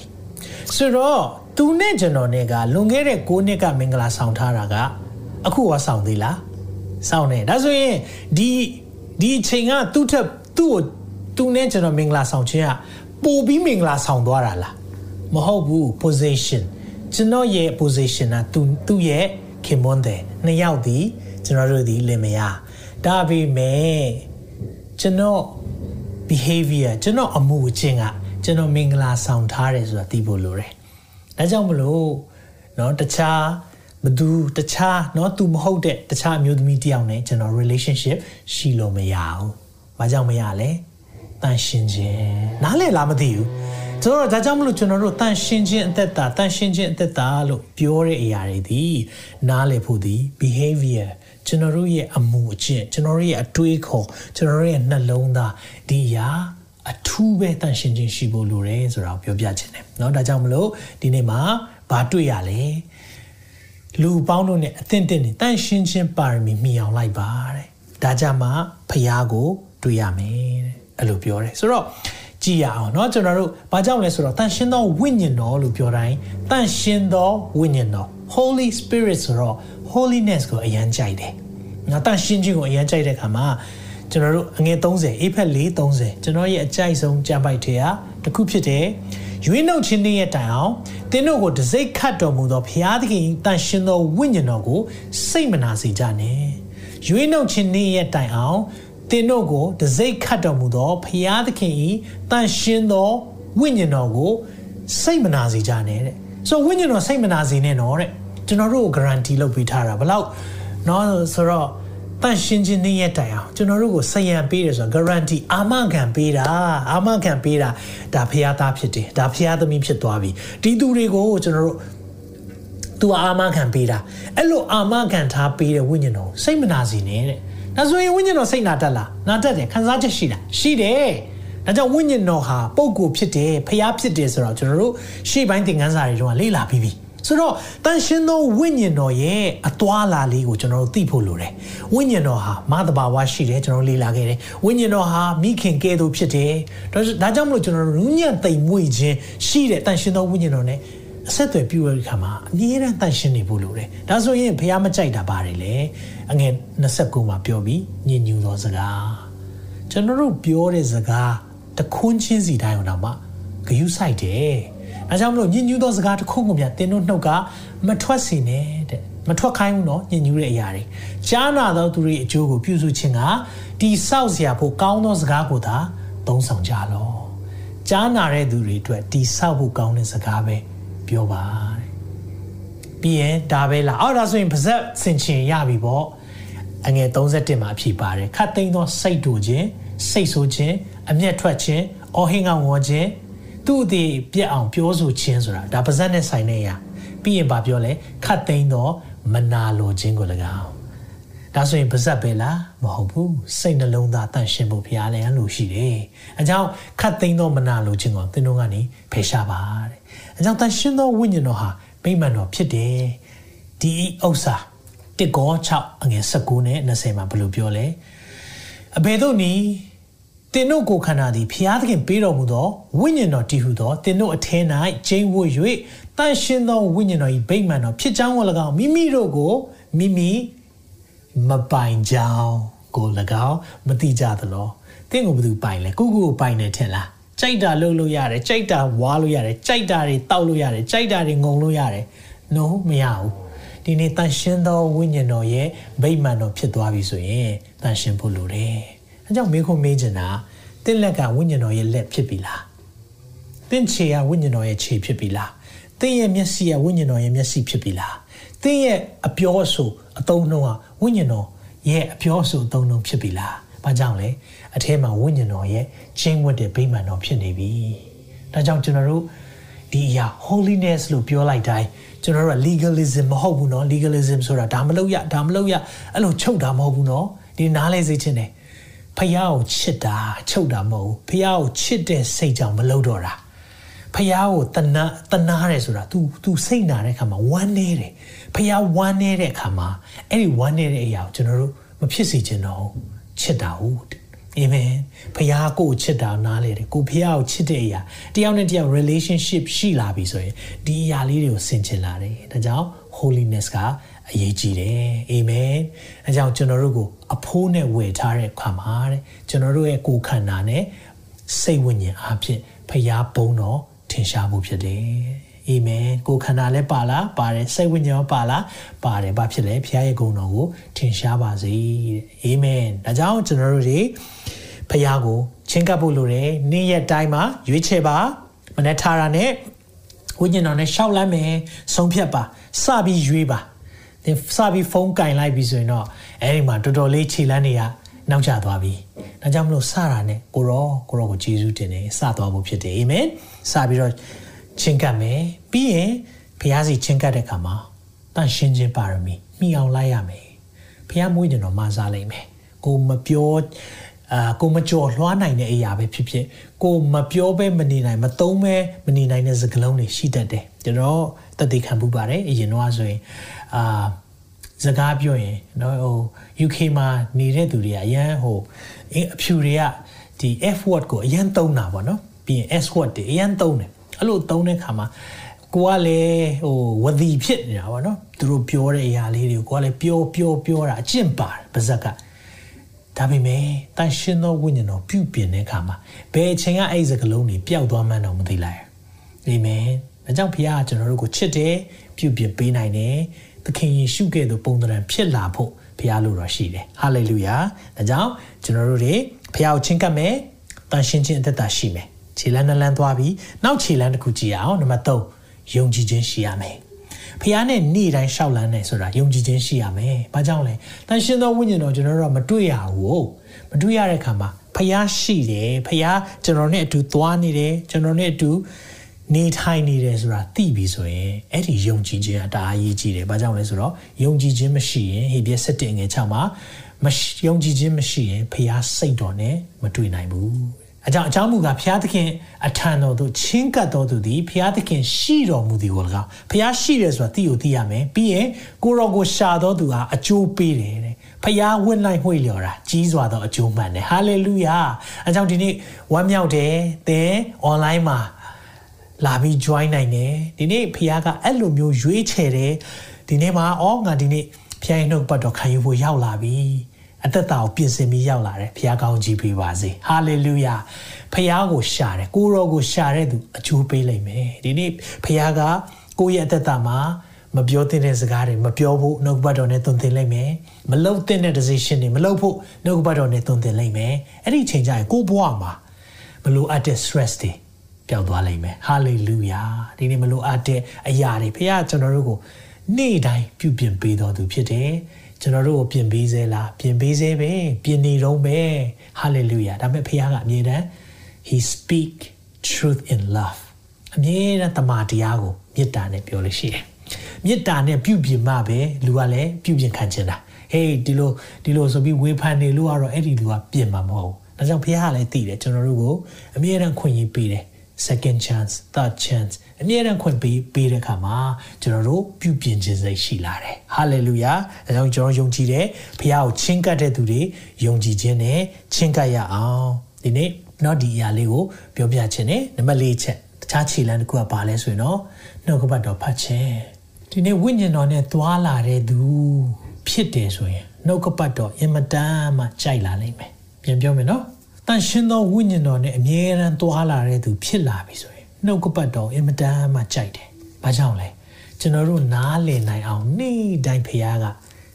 ဆိုတော့သူနဲ့ကျွန်တော်နဲ့ကလွန်ခဲ့တဲ့6နှစ်ကမင်္ဂလာဆောင်ထားတာကအခုရောဆောင်သေးလားဆောင်နေဒါဆိုရင်ဒီဒီအချိန်ကသူ့ထက် သူ့ကိုသူနဲ့ကျွန်တော်မင်္ဂလာဆောင်ခြင်းကပို့ပြီးမင်္ဂလာဆောင်သွားတာလားမဟုတ်ဘူး position ကျွန်တော်ရဲ့ position ကသူသူ့ရဲ့ခင်မွန်းတယ်နှစ်ယောက်ဒီကျွန်တော်တို့ဒီလင်မယားဒါပေမဲ့ကျွန်တော် behavior ကျွန်တော်အမှုအချင်းကကျွန်တော်မင်္ဂလာဆောင်ထားတယ်ဆိုတာသိဖို့လိုတယ်ဒါကြောင့်မလို့เนาะတခြားဘသူတခြားเนาะသူမဟုတ်တဲ့တခြားအမျိုးသမီးတယောက်နဲ့ကျွန်တော် relationship ရှိလို့မရဘူး။ ဘာကြောင့်မရလဲ။တန်ရှင်းခြင်းနားလည်လားမသိဘူး။ဆိုတော့ဒါကြောင့်မလို့ကျွန်တော်တို့တန်ရှင်းခြင်းအသက်တာတန်ရှင်းခြင်းအသက်တာလို့ပြောတဲ့အရာတွေဒီနားလည်ဖို့ဒီ behavior ကျွန်တော်တို့ရဲ့အမှုအကျင့်ကျွန်တော်တို့ရဲ့အတွေးခေါ်ကျွန်တော်တို့ရဲ့နှလုံးသားဒီအရာအထူးပဲတန်ရှင်းခြင်းရှိဖို့လိုတယ်ဆိုတာကိုပြောပြချင်တယ်เนาะဒါကြောင့်မလို့ဒီနေ့မှာဘာတွေ့ရလဲလူပေါင်းတို့နဲ့အသင့်တင့်နေတန်ရှင်းခြင်းပါရမီမြည်အောင်လိုက်ပါတဲ့ဒါကြမှာဖះကို တွေ့ရမယ်တဲ့အဲ့လိုပြောတယ်ဆိုတော့ကြည်ရအောင်เนาะကျွန်တော်တို့ဘာကြောင့်လဲဆိုတော့တန်ရှင်းသောဝိညာဉ်တော်လို့ပြောတိုင်းတန်ရှင်းသောဝိညာဉ်တော် Holy Spirit ဆိုတော့ holiness ကိုအရန်ကြိုက်တယ်။ငါတန်ရှင်းခြင်းကိုအရန်ကြိုက်တဲ့ခါမှာကျွန်တော်တို့အငယ်30 AFET 430ကျွန်တော်ရဲ့အကြိုက်ဆုံးကြံပိုက်ထဲကတစ်ခုဖြစ်တဲ့ရွေးနှုတ်ခြင်းရဲ့တိုင်အောင်သင်တို့ကိုတစိ့ခတ်တော်မူသောဘုရားသခင်တန်ရှင်သောဝိညာဉ်တော်ကိုစိတ်မနာစေကြနဲ့။ရွေးနှုတ်ခြင်းရဲ့တိုင်အောင် သင်တို့ကိုတစိ့ခတ်တော်မူသောဘုရားသခင်ဤတန်ရှင်သောဝိညာဉ်တော်ကိုစိတ်မနာစေကြနဲ့တဲ့။ဆိုဝိညာဉ်တော်စိတ်မနာစေနဲ့နော်တဲ့။ကျွန်တော်တို့ကို guarantee လုပ်ပေးထားတာဘလောက်နော်ဆိုတော့တန်ရှင်းခြင်းနည်းရဲ့တိုင်အောင်ကျွန်တော်တို့ကိုစယံပေးတယ်ဆိုတော့ guarantee အာမခံပေးတာအာမခံပေးတာဒါဖရားသားဖြစ်တယ်ဒါဖရားသမီးဖြစ်သွားပြီဒီသူတွေကိုကျွန်တော်တို့ သူအာမခံပေးတာအဲ့လိုအာမခံထားပေးတဲ့ဝိညာဉ်တော်စိတ်မနာစေနဲ့တဲ့ဒါဆိုရင်ဝိညာဉ်တော်စိတ်နာတတ်လားနာတတ်တယ်ခံစားချက်ရှိလားရှိတယ်ဒါကြောင့်ဝိညာဉ်တော်ဟာပုံကိုဖြစ်တယ်ဖျားဖြစ်တယ်ဆိုတော့ကျွန်တော်တို့ရှေ့ပိုင်းသင်ခန်းစာတွေတော့လေ့လာပြီးပြီဆိုတော့တန်ရှင်းသောဝိညာဉ်တော်ရဲ့အသွာလာလေးကိုကျွန်တော်တို့သိဖို့လိုတယ်ဝိညာဉ်တော်ဟာမသဘာဝရှိတယ်ကျွန်တော်လေ့လာခဲ့တယ်ဝိညာဉ်တော်ဟာမိခင်ကဲ့သို့ဖြစ်တယ်ဒါကြောင့်မလို့ကျွန်တော်တို့ညံ့သိမ်မွေ့ခြင်းရှိတဲ့တန်ရှင်းသောဝိညာဉ်တော် ਨੇ အဆက်အသွယ်ပြုရတဲ့ခါမှာအမြဲတမ်းတန့်ရှင်းနေဖို့လိုတယ်။ဒါဆိုရင်ဘုရားမကြိုက်တာပါတယ်လေ။အငယ်29မှာပြောပြီးညင်ညူသောစကား။ကျွန်တော်တို့ပြောတဲ့စကားတခွန်းချင်းစီတိုင်းအောင်တော့မှဂယုစိုက်တယ်။ဒါကြောင့်မလို့ညင်ညူသောစကားတစ်ခုခုမြတ်တင်းတို့နှုတ်ကမထွက်စေနဲ့တဲ့။မထွက်ခိုင်းဘူးနော်ညင်ညူတဲ့အရာတွေ။ကြားနာသောသူတွေအကျိုးကိုပြုစုခြင်းကတိဆောက်စရာဖို့ကောင်းသောစကားကိုသာသုံးဆောင်ကြလော့။ကြားနာတဲ့သူတွေအတွက်တိဆောက်ဖို့ကောင်းတဲ့စကားပဲ။ ပြောပါတဲ့။ပြီးရင်ဒါပဲလား။အော်ဒါဆိုရင်ပါဇက်ဆင်ချင်ရပြီပေါ့။အငယ်31မှာအဖြစ်ပါတယ်။ခတ်သိမ်းသောစိတ်တို့ခြင်းစိတ်ဆိုးခြင်းအမျက်ထွက်ခြင်းအော်ဟင်းကဝေါ်ခြင်းသူ့အသေးပြက်အောင်ပြောဆိုခြင်းဆိုတာဒါပါဇက်နဲ့ဆိုင်နေရပြီးရင်ဗာပြောလဲခတ်သိမ်းသောမနာလိုခြင်းကို၎င်း ဒါဆိုရင်ပါဇက်ပဲလားမဟုတ်ဘူးစိတ်နှလုံးသားတန့်ရှင်းဖို့ဘုရားလည်းလို့ရှိတယ်အကြောင်းခတ်သိမ်းသောမနာလိုခြင်းကိုသင်တို့ကနေဖယ်ရှားပါတဲ့အကြောင်းတန့်ရှင်းသောဝိညာဉ်တော်ဟာဗိမာန်တော်ဖြစ်တယ်ဒီဥစ္စာတစ်ကော6အငယ်19နဲ့20မှာဘယ်လိုပြောလဲအဘယ်သို့နည်းတင်တို့ကိုခန္ဓာသည်ဖျားသခင်ပေးတော်မူသောဝိညာဉ်တော်တည်ဟုသောတင်တို့အထဲ၌ကျင်းဝတ်၍တန်ရှင်းသောဝိညာဉ်တော်၏ဗိမာန်တော်ဖြစ်ကြောင်းကို၎င်းမိမိတို့ကိုမိမိ မပိုင်ကြောင်းကို၎င်းမသိကြသလောတင့်ကိုဘယ်သူပိုင်လဲကိုကိုကိုပိုင်တယ်ထင်လားကြိုက်တာလုပ်လို့ရတယ်ကြိုက်တာဝါလို့ရတယ်ကြိုက်တာတွေတောက်လို့ရတယ်ကြိုက်တာတွေငုံလို့ရတယ် no မရဘူးဒီနေ့တန်ရှင်းသောဝိညာဉ်တော်ရဲ့ဗိမာန်တော်ဖြစ်သွားပြီဆိုရင်တန်ရှင်းဖို့လိုတယ်အဲကြောင့်မေးခွန်းမေးချင်တာတင့်လက်ကဝိညာဉ်တော်ရဲ့လက်ဖြစ်ပြီလားတင့်ခြေကဝိညာဉ်တော်ရဲ့ခြေဖြစ်ပြီလားတင့်ရဲ့မျက်စိကဝိညာဉ်တော်ရဲ့မျက်စိဖြစ်ပြီလားတင့်ရဲ့အပြောအဆို အသုံးနှုန်းကဝိညာဉ်တော်ရဲ့အပြောအဆိုအသုံးနှုန်းဖြစ်ပြီလားဘာကြောင့်လဲအထဲမှာဝိညာဉ်တော်ရဲ့ချင်းဝတ်တဲ့ဗိမာန်တော်ဖြစ်နေပြီဒါကြောင့်ကျွန်တော်တို့ဒီအရာ holiness လို့ပြောလိုက်တိုင်းကျွန်တော်တို့က legalism မဟုတ်ဘူးเนาะ legalism ဆိုတာဒါမလုပ်ရဒါမလုပ်ရအဲ့လိုချုပ်တာမဟုတ်ဘူးเนาะဒီနားလဲစေချင်တယ်ဖះကိုချစ်တာချုပ်တာမဟုတ်ဘူးဖះကိုချစ်တဲ့စိတ်ကြောင့်မလုပ်တော့တာဖះကိုတနာတနာတယ်ဆိုတာ तू तू စိတ်နာတဲ့အခါမှာဝမ်းနေတယ် ဖះဝမ်းနေတဲ့အခါမှာအဲ့ဒီဝမ်းနေတဲ့အရာကိုကျွန်တော်တို့မဖြစ်စေချင်တော့ချစ်တာဟုတ်အာမင်ဖះကိုချစ်တာနားလေတယ်ကိုဖះကိုချစ်တဲ့အရာတယောက်နဲ့တယောက် relationship ရှိလာပြီဆိုရင်ဒီအရာလေးတွေကိုဆင်ခြင်လာတယ်ဒါကြောင့် holiness ကအရေးကြီးတယ်အာမင်အဲကြောင့်ကျွန်တော်တို့ကိုအဖိုးနဲ့ဝယ်ထားတဲ့ခါမှာတဲ့ကျွန်တော်တို့ရဲ့ကိုယ်ခန္ဓာနဲ့စိတ်ဝိညာဉ်အဖြစ်ဖျားပုံတော့ထင်ရှားမှုဖြစ်တယ် အာမင်ကိုယ်ခန္ဓာလည်းပါလားပါတယ်စိတ်ဝိညာဉ်ပါလားပါတယ်ဘာဖြစ်လဲဖျားရဲ့ဂုဏ်တော်ကိုထင်ရှားပါစေတဲ့အာမင်ဒါကြောင့်ကျွန်တော်တို့တွေဖျားကိုချင်းကပ်ဖို့လိုတယ်နေ့ရက်တိုင်းမှာရွေးချယ်ပါမနေ့ထားတာနဲ့ဝိညာဉ်တော်နဲ့ရှောက်လမ်းမယ်ဆုံးဖြတ်ပါစပြီးရွေးပါသင်စပြီးဖုန်းကင်လိုက်ပြီဆိုရင်တော့အဲဒီမှာတော်တော်လေးခြေလန်းတွေကနောက်ကျသွားပြီ။ဒါကြောင့်မလို့စတာနဲ့ကိုရောကိုရောကိုယေရှုတင်တယ်စသွားဖို့ဖြစ်တယ်အာမင်။စပြီးတော့ ချင်းကပ်မယ်။ပြီးရင်ဘုရားစီချင်းကပ်တဲ့အခါမှာတန်ရှင်းခြင်းပါရမီမိအောင်လိုက်ရမယ်။ဖဖះမွေးကျွန်တော်မစားလိမ့်မယ်ကိုမပြောအာကိုမကြော်လွှားနိုင်တဲ့အရာပဲဖြစ်ဖြစ်ကိုမပြောပဲမနေနိုင်မသုံးပဲမနေနိုင်တဲ့စကားလုံးတွေရှိတတ်တယ်ကျွန်တော်တသက်ခံပူပါတယ်အရင်တော့ဆိုရင်အာစကားပြောရင်နော်ဟို UK မှာနေတဲ့သူတွေကအရန်ဟိုအဖြူတွေကဒီ F word ကိုအရန်သုံးတာပေါ့နော်ပြီးရင် S word တွေအရန်သုံးတယ် အဲ့လိုသုံးတဲ့ခါမှာကိုကလည်းဟိုဝဒီဖြစ်နေတာပေါ့နော်သူတို့ပြောတဲ့အရာလေးတွေကိုကလည်းပြောပြောပြောတာအကျင့်ပါတယ်ပါဇက်ကဒါပေမဲ့တန်ရှင်သောဝိညာဉ်တော်ပြုပြင်တဲ့အခါမှာဘယ်အချိန်ကအဲ့ဒီစကလုံးတွေပျောက်သွားမှန်းတော့မသိလိုက်အာမင်ဒါကြောင့်ဖခင်ကကျွန်တော်တို့ကိုချစ်တယ်ပြုပြင်ပေးနိုင်တယ်သခင်ယေရှုကဲ့သို့ပုံသဏ္ဍာန်ဖြစ်လာဖို့ဖခင်လိုတော်ရှိတယ်ဟာလေလုယာဒါကြောင့်ကျွန်တော်တို့တွေဖခင်ကိုချင့်ကပ်မယ်တန်ရှင်ခြင်းအသက်တာရှိမယ် ခြေလန်းနှလန်းသွားပြီးနောက်ခြေလန်းတစ်ခုကြည့်အောင်နံပါတ်3ယုံကြည်ခြင်းရှိရမယ်ဖះနဲ့နေ့တိုင်းရှောက်လန်းနေဆိုတာယုံကြည်ခြင်းရှိရမယ်။ဘာကြောင့်လဲ။တန်ရှင်သောဝိညာဉ်တော်ကျွန်တော်တို့မတွေ့ရဘူး။မတွေ့ရတဲ့အခါမှာဖះရှိတယ်။ဖះကျွန်တော်နဲ့အတူသွားနေတယ်။ကျွန်တော်နဲ့အတူနေထိုင်နေတယ်ဆိုတာသိပြီဆိုရင်အဲ့ဒီယုံကြည်ခြင်းအတားအရေးကြီးတယ်။ဘာကြောင့်လဲဆိုတော့ယုံကြည်ခြင်းမရှိရင်ဟေပြက်7ငယ်6မှာမယုံကြည်ခြင်းမရှိရင်ဖះစိတ်တော်နဲ့မတွေ့နိုင်ဘူး အကြောင်းအကြောင်းမူကားဘုရားသခင်အထံတော်သို့ချင်းကပ်တော်သူသည်ဘုရားသခင်ရှိတော်မူသည်ကို၎င်းဘုရားရှိတယ်ဆိုတာသိကိုသိရမယ်ပြီးရင်ကိုရောကိုရှာတော်သူဟာအကျိုးပေးတယ်တဲ့ဘုရားဝင့်လိုက်ဝှေ့လျော်တာကြီးစွာသောအကျိုးမှန်တယ်ဟာလေလုယာအကြောင်းဒီနေ့ဝမ်းမြောက်တယ်သင် online မှာလာပြီး join နိုင်တယ်ဒီနေ့ဘုရားကအဲ့လိုမျိုးရွေးချယ်တယ်ဒီနေ့မှာအော်ငါဒီနေ့ဖျိုင်းနှုတ်ပတ်တော်ခံယူဖို့ရောက်လာပြီ အသက်တာကိုပြင်ဆင်ပြီးရောက်လာတယ်ဖခင်ကောင်းကြီးပေးပါစေဟာလေလုယာဖခင်ကိုရှာတယ်ကိုရောကိုရှာတဲ့သူအကျိုးပေးလိမ့်မယ်ဒီနေ့ဖခင်ကကိုယ့်ရဲ့အသက်တာမှာမပြောသင့်တဲ့စကားတွေမပြောဖို့နှုတ်ပတ်တော်နဲ့သွန်သင်လိုက်မယ်မလုပ်သင့်တဲ့ decision တွေမလုပ်ဖို့နှုတ်ပတ်တော်နဲ့သွန်သင်လိုက်မယ်အဲ့ဒီချိန်ကျရင်ကိုယ့်ဘဝမှာမလိုအပ်တဲ့ stress တွေပျောက်သွားလိမ့်မယ်ဟာလေလုယာဒီနေ့မလိုအပ်တဲ့အရာတွေဖခင်ကျွန်တော်တို့ကိုနေ့တိုင်းပြုပြင်ပေးတော်သူဖြစ်တယ် ကျွန်တော်တို့ကိုပြင်ပေးစေလားပြင်ပေးစေပဲပြင်နေတော့ပဲ hallelujah ဒါပေမဲ့ဖခင်ကအမြဲတမ်း he speak truth in love အမြဲတမ်းတမန်တရားကိုမေတ္တာနဲ့ပြောလို့ရှိတယ်မေတ္တာနဲ့ပြုပြင်မှပဲလူကလည်းပြုပြင်ခံချင်တာဟေးဒီလိုဒီလိုဆိုပြီးဝေဖန်နေလို့ကတော့အဲ့ဒီလူကပြင်မှာမဟုတ်ဘူးဒါကြောင့်ဖခင်ကလည်းသိတယ်ကျွန်တော်တို့ကိုအမြဲတမ်းခွင့်ရပေးတယ် second chance third chance အမြဲတမ်းခွင့်ပေးပေးတဲ့အခါမှာကျွန်တော်တို့ပြုပြင်ခြင်းစိတ်ရှိလာတယ် hallelujah အဲကြောင့်ကျွန်တော်ယုံကြည်တယ်ဘုရားကိုချင်းကပ်တဲ့သူတွေယုံကြည်ခြင်းနဲ့ချင်းကပ်ရအောင်ဒီနေ့တော့ဒီအရာလေးကိုပြောပြခြင်းနဲ့နံပါတ်၄ချက်တခြားခြေလှမ်းတစ်ခုကပါလဲဆိုရင်တော့နှုတ်ကပတ်တော်ဖတ်ခြင်းဒီနေ့ဝိညာဉ်တော်နဲ့သွားလာတဲ့သူဖြစ်တယ်ဆိုရင်နှုတ်ကပတ်တော်အင်မတန်မှကြိုက်လာနိုင်မယ်ပြန်ပြောမယ်နော်တန်ရှင်သောဝိညာဉ်တော်နဲ့အမြဲတမ်းသွားလာတဲ့သူဖြစ်လာပြီဆိုရင် နှုတ်ကပတ်တော်အင်မတန်မှကြိုက်တယ်။ဘာကြောင့်လဲကျွန်တော်တို့နားလည်နိုင်အောင်နေ့တိုင်းဖခင်က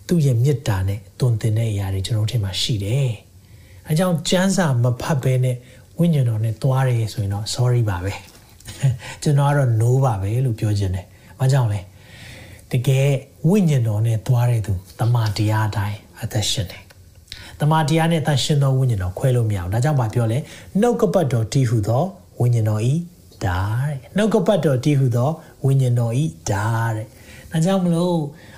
သူ့ရဲ့မေတ္တာနဲ့တွင်တင်တဲ့အရာတွေကျွန်တော်တို့ထင်မှာရှိတယ်။အဲကြောင့်ကျမ်းစာမဖတ်ဘဲနဲ့ဝိညာဉ်တော်နဲ့သွားရဲဆိုရင်တော့ sorry ပါပဲ။ကျွန်တော်ကတော့ no ပါပဲလို့ပြောချင်တယ်။ဘာကြောင့်လဲတကယ်ဝိညာဉ်တော်နဲ့သွားတဲ့သူတမန်တရားအတိုင်းအသက်ရှင်တယ်တမန်တရားနဲ့တန်ရှင်သောဝိညာဉ်တော်ခွဲလို့မရအောင်ဒါကြောင့်မပြောလဲနှုတ်ကပတ်တော်တည်ဟုသောဝိညာဉ်တော်ဤ ဒါတဲ့နှုတ်ကပတ်တော်တည်ဟုသောဝိညာဉ်တော်ဤဒါတဲ့ဒါကြောင့်မလို့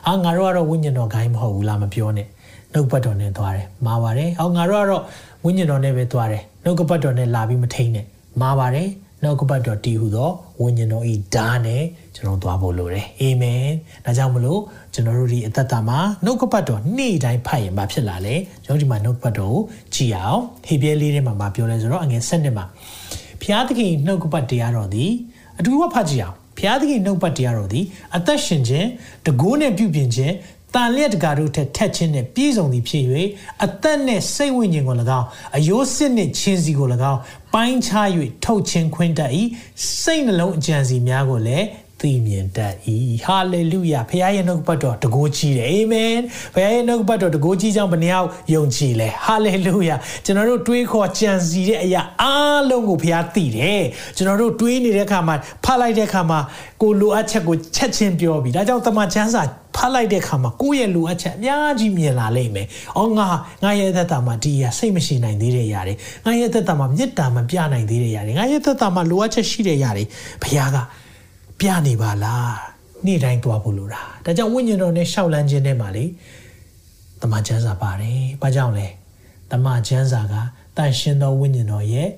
အာငါတို့ကတော့ဝိညာဉ်တော်ဂိုင်းမဟုတ်ဘူးလားမပြောနဲ့နှုတ်ပတ်တော်နဲ့သွားတယ်မာပါတယ်ဟောငါတို့ကတော့ဝိညာဉ်တော်နဲ့ပဲသွားတယ်နှုတ်ကပတ်တော်နဲ့လာပြီးမထိန်နဲ့မာပါတယ်နှုတ်ကပတ်တော်တည်ဟုသောဝိညာဉ်တော်ဤဓာနဲ့ကျွန်တော်သွားဖို့လိုတယ်အာမင်ဒါကြောင့်မလို့ကျွန်တော်တို့ဒီအသက်တာမှာနှုတ်ကပတ်တော်နေ့တိုင်းဖတ်ရင်ဘာဖြစ်လာလဲကျွန်တော်ဒီမှာနှုတ်ကပတ်တော်ကိုကြည့်အောင်ဟေပြဲလေးထဲမှာမပြောလဲဆိုတော့အငယ်7နှစ်မှာ ဘုရားသခင်နှုတ်ကပတ်တရားတော်သည်အတူတူဖတ်ကြည့်အောင်ဘုရားသခင်နှုတ်ပတ်တရားတော်သည်အသက်ရှင်ခြင်းတကိုးနဲ့ပြုပြင်ခြင်းတန်လျက်တကာတို့ထက်ထက်ချင်းနဲ့ပြည့်စုံသည်ဖြစ်၍အသက်နဲ့စိတ်ဝိညာဉ်ကို၎င်းအယိုးစစ်နှင့်ချင်းစီကို၎င်းပိုင်းခြား၍ထုတ်ချင်းခွင်းတတ်၏စိတ်နှလုံးအကြံစီများကိုလည်း သိမြင်တတ်၏ဟာလေလုယာဖခင်ရဲ့နှုတ်ပတ်တော်တကိုးကြီးတယ်အာမင်ဖခင်ရဲ့နှုတ်ပတ်တော်တကိုးကြီးကြောင့်ဘယ်နှယောက်ယုံကြည်လဲဟာလေလုယာကျွန်တော်တို့တွေးခေါ်ကြံစီတဲ့အရာအားလုံးကိုဖခင်သိတယ်ကျွန်တော်တို့တွေးနေတဲ့အခါမှာဖတ်လိုက်တဲ့အခါမှာကိုလိုအပ်ချက်ကိုချက်ချင်းပြောပြီးဒါကြောင့်တမန်ကျမ်းစာဖတ်လိုက်တဲ့အခါမှာကိုယ့်ရဲ့လိုအပ်ချက်အများကြီးမြင်လာလိမ့်မယ်။အော်ငါငါရဲ့သက်တာမှာဒီရစိတ်မရှိနိုင်သေးတဲ့ຢာတွေငါရဲ့သက်တာမှာမေတ္တာမပြနိုင်သေးတဲ့ຢာတွေငါရဲ့သက်တာမှာလိုအပ်ချက်ရှိတဲ့ຢာတွေဘုရားက ပြနေပါလားနေ့တိုင်းသွားဖို့လိုတာဒါကြောင့်ဝိညာဉ်တော်နဲ့ရှောက်လန်းခြင်းထဲမှာလေတ တမန်ကျမ်းစာပါတယ်။ဘာကြောင့်လဲ။တမန်ကျမ်းစာကတန်ရှင်သောဝိညာဉ်တော်ရဲ့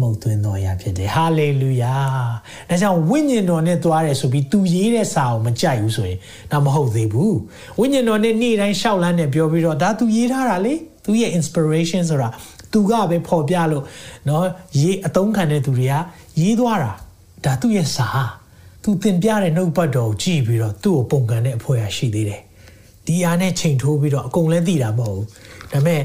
မှုတ်သွင်းတော်ရာဖြစ်တယ်။ဟာလေလုယာ။ဒါကြောင့်ဝိညာဉ်တော်နဲ့သွားတယ်ဆိုပြီးသူရေးတဲ့စာကိုမကြိုက်ဘူးဆိုရင်ဒါမဟုတ်သေးဘူး။ဝိညာဉ်တော်နဲ့နေ့တိုင်းရှောက်လန်းနဲ့ပြောပြီးတော့ဒါသူရေးထားတာလေ။သူရဲ့ inspiration ဆိုတာသူကပဲပေါ်ပြလို့เนาะရေးအသုံးခံတဲ့သူတွေကရေးသွားတာဒါသူ့ရဲ့စာ သူသင်ပြတဲ့နှုတ်ပတ်တော်ကိုကြည့်ပြီးတော့သူ့ကိုပုံကန်တဲ့အဖွဲရရှိသေးတယ်ဒီအားနဲ့ချိန်ထိုးပြီးတော့အကုန်လည်းသိတာမဟုတ်ဘူးဒါပေမဲ့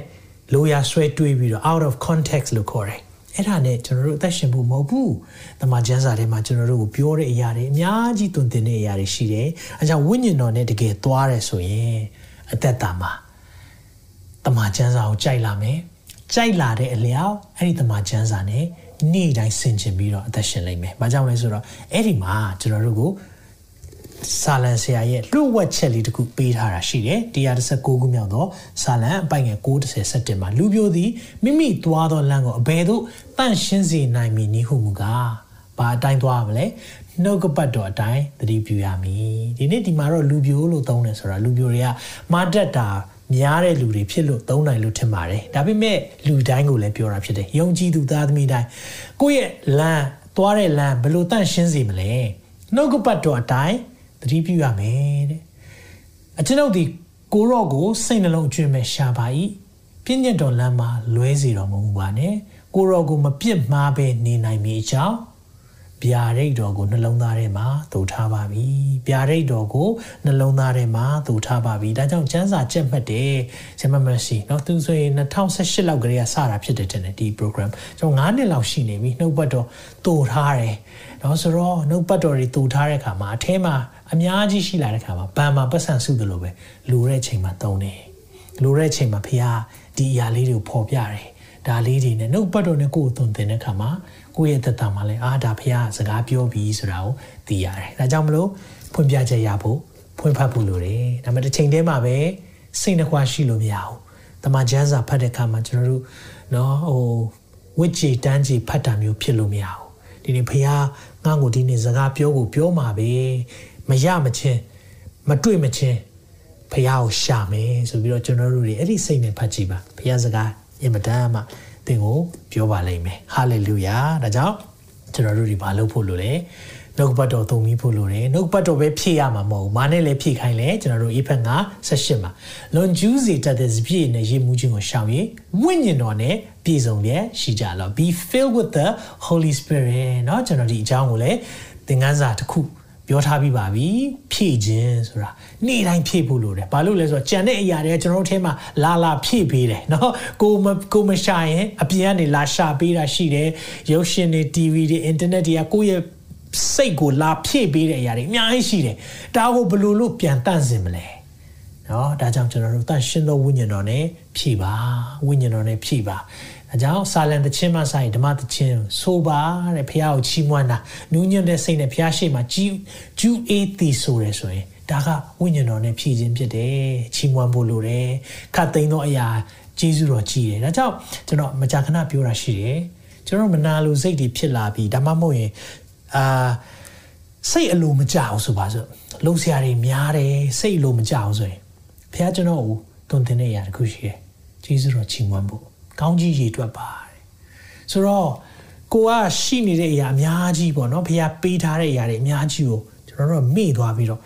လိုရာဆွဲတွေးပြီးတော့ out of context လို့ခေါ်တယ်အဲ့ဒါနဲ့ကျွန်တော်တို့အသက်ရှင်ဖို့မဟုတ်ဘူး။တမန်ကျမ်းစာထဲမှာကျွန်တော်တို့ကိုပြောတဲ့အရာတွေအများကြီးတွင်တင်တဲ့အရာတွေရှိတယ်။အဲကြောင့်ဝိညာဉ်တော်နဲ့တကယ်သွားတယ်ဆိုရင်အသက်တာမှာတမန်ကျမ်းစာကိုကြိုက်လာမယ်။ကြိုက်လာတဲ့အလျောက်အဲ့ဒီတမန်ကျမ်းစာနဲ့ နေ့တိုင်းဆင်ခြင်ပြီးတော့အသက်ရှင်လိမ့်မယ်။ဘာကြောင့်လဲဆိုတော့အဲ့ဒီမှာကျွန်တော်တို့ကိုစာလံဆရာရဲ့လွှတ်ဝက်ချက်လေးတခုပေးထားတာရှိတယ်136ခုမြောက်သောစာလံအပိုင်ငယ်90မှာလူပြိုသည်မိမိသွားသောလမ်းကိုအဘယ်သို့တန့်ရှင်းစေနိုင်မည်နည်းဟုမူကားဘာအတိုင်းသွားမလဲနှုတ်ကပတ်တော်အတိုင်းသတိပြုရမည်ဒီနေ့ဒီမှာတော့လူပြိုလို့သုံးတယ်ဆိုတာလူပြိုတွေကမာတက်တာ များတဲ့လူတွေဖြစ်လို့သုံးနိုင်လို့ထင်ပါတယ်ဒါပေမဲ့လူတိုင်းကိုလည်းပြောတာဖြစ်တယ်ယုံကြည်သူသားသမီးတိုင်းကိုယ့်ရဲ့လမ်းသွားတဲ့လမ်းဘယ်လိုတန့်ရှင်းစေမလဲနှုတ်ကပတ်တော်အတိုင်းသတိပြုရမယ်တဲ့အကျွန်ုပ်ဒီကိုရော့ကိုစိတ်နှလုံးအကျွင့်မဲ့ရှာပါ၏ပြည့်ညတ်တော်လမ်းမှာလွဲစီတော်မမူပါနဲ့ကိုရော့ကိုမပြစ်မှားပဲနေနိုင်မည်အကြောင်း ဗျာဒိတ်တော်ကိုနှလုံးသားထဲမှာသို့ထားပါပြီဗျာဒိတ်တော်ကိုနှလုံးသားထဲမှာသို့ထားပါပြီဒါကြောင့်ကျမ်းစာကြက်မှတ်တယ်ဂျမမရှိเนาะသူဆိုရင်2018လောက်ကလေးကစတာဖြစ်တယ်တဲ့ဒီ program ကျွန်တော်9နှစ်လောက်ရှိနေပြီနှုတ်ပတ်တော်သို့ထားတယ်เนาะဆိုတော့နှုတ်ပတ်တော်တွေသို့ထားတဲ့အခါမှာအထဲမှာအများကြီးရှိလာတဲ့ခါမှာဘန်မှာပတ်စံစုတယ်လို့ပဲလူတဲ့ချိန်မှာတုံးတယ်လူတဲ့ချိန်မှာဖះဒီအရာလေးတွေကိုပေါ်ပြတယ် ဒါလေးတွေနဲ့နှုတ်ပတ်တော်နဲ့ကိုယ်အသွင်တင်တဲ့ခါမှာကိုယ့်ရဲ့သက်တာမှာလည်းအာဒါဖះစကားပြောပြီးဆိုတာကိုသိရတယ်ဒါကြောင့်မလို့ဖွင့်ပြချက်ရဖို့ဖွင့်ဖတ်ဖို့လိုတယ်ဒါပေမဲ့တစ်ချိန်တည်းမှာပဲစိတ်နှခွာရှိလို့မရဘူးတမန်ကျမ်းစာဖတ်တဲ့ခါမှာကျွန်တော်တို့နော်ဟိုဝိချီတန်းကြီးဖတ်တာမျိုးဖြစ်လို့မရဘူးဒီနေ့ဖះငါ့ကိုဒီနေ့စကားပြောကိုပြောမှာပဲမရမချင်းမတွေ့မချင်းဖះကိုရှာမယ်ဆိုပြီးတော့ကျွန်တော်တို့တွေအဲ့ဒီစိတ်နဲ့ဖတ်ကြည့်ပါဖះစကား အင်မတန်မှသင်ကိုပြောပါလိမ့်မယ်ဟာလေလုယာဒါကြောင့်ကျွန်တော်တို့ဒီဘာလုပ်ဖို့လိုလဲနှုတ်ပတ်တော်သုံးပြီးဖို့လိုတယ်နှုတ်ပတ်တော်ပဲဖြည့်ရမှာမဟုတ်ဘူးမာနဲ့လည်းဖြည့်ခိုင်းလဲကျွန်တော်တို့အေဖက်ငါ18မှာလွန်ကျူးစီတတ်တဲ့စပြည့်နဲ့ရေမှုချင်းကိုရှောင်ရင်ဝိညာဉ်တော်နဲ့ပြည့်စုံလျက်ရှိကြလော be filled with the holy spirit เนาะကျွန်တော်ဒီအကြောင်းကိုလည်းသင်ခန်းစာတစ်ခု ပြောထားပြီးပါပြီဖြည့်ခြင်းဆိုတာနေ့တိုင်းဖြည့်ဖို့လိုတယ်ဘာလို့လဲဆိုတော့ကြံတဲ့အရာတွေကကျွန်တော်တို့ထဲမှာလာလာဖြည့်ပေးတယ်เนาะကိုမကိုမရှာရင်အပြင်ကနေလာရှာပေးတာရှိတယ်ရုပ်ရှင်တွေ TV တွေ internet တွေကကိုယ့်ရဲ့စိတ်ကိုလာဖြည့်ပေးတဲ့အရာတွေအများကြီးရှိတယ်ဒါကိုဘယ်လိုလုပ်ပြန်တန့်စင်မလဲเนาะဒါကြောင့်ကျွန်တော်တို့တန့်ရှင်းသောဝိညာဉ်တော်နဲ့ဖြည့်ပါဝိညာဉ်တော်နဲ့ဖြည့်ပါ အကြောင်းစာလံတခြင်းမဆိုင်ဓမ္မတခြင်းဆိုပါတဲ့ဖះကိုချီးမွမ်းတာနူးညံ့တဲ့စိတ်နဲ့ဖះရှိမှကြီးကျူးအေးသည်ဆိုရယ်ဆိုရင်ဒါကဝိညာဉ်တော်နဲ့ဖြည့်ခြင်းဖြစ်တယ်ချီးမွမ်းဖို့လိုတယ်ခတ်သိမ်းသောအရာကျေးဇူးတော်ကြီးတယ်ဒါကြောင့်ကျွန်တော်မကြာခဏပြောတာရှိတယ်ကျွန်တော်မနာလိုစိတ်တွေဖြစ်လာပြီးဒါမှမဟုတ်ရင်အာစိတ်အလိုမကြအောင်ဆိုပါစို့လုံဆရာတွေများတယ်စိတ်အလိုမကြအောင်ဆိုရင်ဖះကျွန်တော်ကိုတွင်တင်တဲ့အရာတခုရှိတယ်ကျေးဇူးတော်ချီးမွမ်းဖို့ ကောင်းကြီးရေတွက်ပါတယ်ဆိုတော့ကိုကရှိနေတဲ့အရာအများကြီးပေါ့နော်ဖះပေးထားတဲ့အရာတွေအများကြီးကိုကျွန်တော်တို့ကမေ့သွားပြီးတော့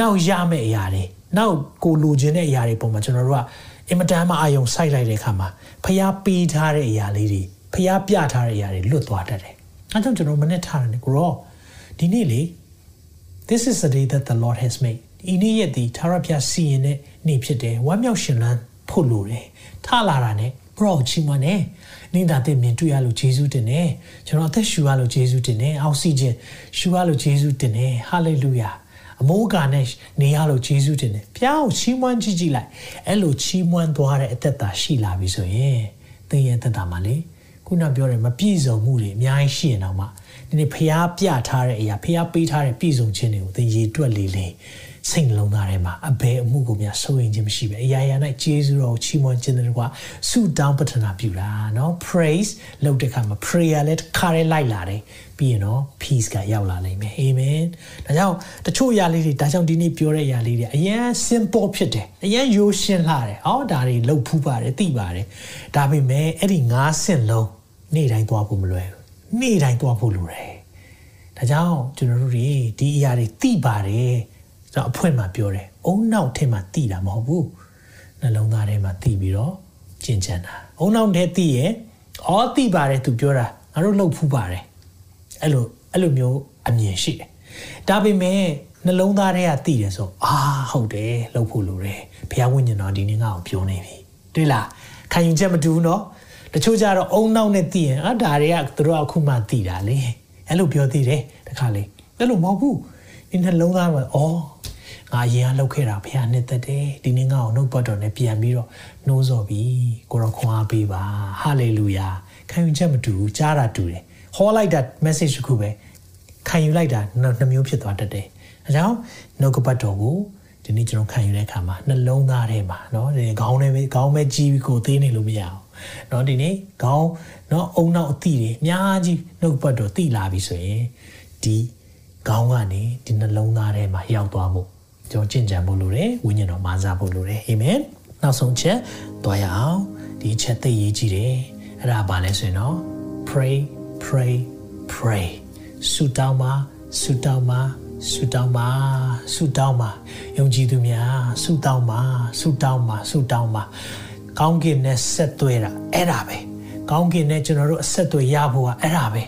နောက်ရမယ့်အရာတွေနောက်ကိုလိုချင်တဲ့အရာတွေပုံမှာကျွန်တော်တို့ကအင်မတန်မှအာယုံစိုက်လိုက်တဲ့အခါမှာဖះပေးထားတဲ့အရာလေးတွေဖះပြထားတဲ့အရာတွေလွတ်သွားတတ်တယ်အဲကြောင့်ကျွန်တော်မနဲ့ထားတယ်ကိုရောဒီနေ့လေ This is the day that the Lord has made ဒီနေ့ရက်ဒီသာရဖျားစီရင်တဲ့နေ့ဖြစ်တယ်ဝမ်းမြောက်ရှင်လန်းဖို့လိုတယ်ထလာတာ ਨੇ ဘရောချီမနဲ့နေတာတဲ့မြင်တွေ့ရလို့ယေရှုတင်တယ်ကျွန်တော်အသက်ရှူရလို့ယေရှုတင်တယ်အောက်ဆီဂျင်ရှူရလို့ယေရှုတင်တယ်ဟာလေလုယာအမိုးကာနဲ့နေရလို့ယေရှုတင်တယ်ဖျားကိုချီးမွမ်းကြည့်ကြည့်လိုက်အဲ့လိုချီးမွမ်းသွားတဲ့အသက်တာရှိလာပြီဆိုရင်သင်ရဲ့သက်တာမှာလေခုနပြောတယ်မပြည့်စုံမှုတွေအများကြီးရှိရင်တော့မှဒီနေ့ဖျားပြထားတဲ့အရာဖျားပေးထားတဲ့ပြည့်စုံခြင်းတွေကိုသင်ရေတွက်လေလေ စိတ်နှလုံးသားထဲမှာအဘယ်အမှုကိုများစိုးရင်ခြင်းမရှိပဲအရာရာ၌ကျေးဇူးတော်ချီးမွမ်းခြင်းတွေကွာဆုတောင်းပတနာပြုတာเนาะ praise လုပ်တဲ့အခါမှာ prayer လည်းခါရဲလိုက်လာတယ်ပြီးရင်တော့ peace ကရောက်လာနိုင်မယ် amen ဒါကြောင့်တချို့အရာလေးတွေဒါကြောင့်ဒီနေ့ပြောတဲ့အရာလေးတွေအရင် simple ဖြစ်တယ်အရင်ရိုးရှင်းလာတယ်အော်ဒါတွေလှုပ်ဖူးပါတယ်သိပါတယ်ဒါပေမဲ့အဲ့ဒီ၅ဆင့်လုံးနေ့တိုင်းသွားဖို့မလွယ်ဘူးနေ့တိုင်းသွားဖို့လိုတယ်ဒါကြောင့်ကျွန်တော်တို့တွေဒီအရာတွေသိပါတယ် ကျွန်တော်အဖွင့်မှာပြောတယ်အုံနောက်ထဲမှာသိတာမဟုတ်ဘူးနှလုံးသားထဲမှာသိပြီးတော့ကျင့်ကြံတာအုံနောက်ထဲသိရဲ့အော်သိပါတယ်သူပြောတာငါတို့လှုပ်ဖူးပါတယ်အဲ့လိုအဲ့လိုမျိုးအမြင်ရှိတယ်ဒါပေမဲ့နှလုံးသားထဲကသိတယ်ဆိုအာဟုတ်တယ်လှုပ်ဖို့လိုတယ်ဘုရားဝိညာဉ်တော်ဒီနေ့ငါ့ကိုပြောနေပြီတွေ့လားခံယူချက်မတူဘူးเนาะတချို့ကြတော့အုံနောက်နဲ့သိရင်အာဒါတွေကသူတို့အခုမှသိတာလေအဲ့လိုပြောသေးတယ်တခါလေအဲ့လိုမဟုတ်ဘူးဒီနှလုံးသားမှာအော် ငါရင်ကလောက်ခဲ့တာဘုရားနှစ်သက်တယ်ဒီနေ့ငါ့ကိုနှုတ်ပတ်တော်နဲ့ပြန်ပြီးတော့နှိုးဆော်ပြီးကိုရောခွန်အားပေးပါဟာလေလုယာခံယူချက်မတူဘူးကြားတာတူတယ်ဟောလိုက်တာ message တစ်ခုပဲခံယူလိုက်တာနှမျိုးဖြစ်သွားတတ်တယ်အဲကြောင့်နှုတ်ကပတ်တော်ကိုဒီနေ့ကျွန်တော်ခံယူတဲ့အခါမှာနှလုံးသားထဲမှာเนาะဒီခေါင်းထဲပဲခေါင်းပဲကြီးပြီးကိုသေးနေလို့မရအောင်เนาะဒီနေ့ခေါင်းเนาะအုံနောက်အသည့်တွေအများကြီးနှုတ်ပတ်တော်သိလာပြီဆိုရင်ဒီခေါင်းကနေဒီနှလုံးသားထဲမှာရောက်သွားဖို့ ကျွန်တော်ကြင်ကြံဖို့လိုတယ်ဝိညာဉ်တော်မာစားဖို့လိုတယ်အာမင်နောက်ဆုံးချက်တွားရအောင်ဒီချက်သိရေးကြည့်တယ်အဲ့ဒါဘာလဲဆိုရင်တော့ pray pray pray ဆုတောင်းပါဆုတောင်းပါဆုတောင်းပါဆုတောင်းပါယုံကြည်သူများဆုတောင်းပါဆုတောင်းပါဆုတောင်းပါကောင်းကင်နဲ့ဆက်သွဲတာအဲ့ဒါပဲကောင်းကင်နဲ့ကျွန်တော်တို့အဆက်အသွယ်ရဖို့ကအဲ့ဒါပဲ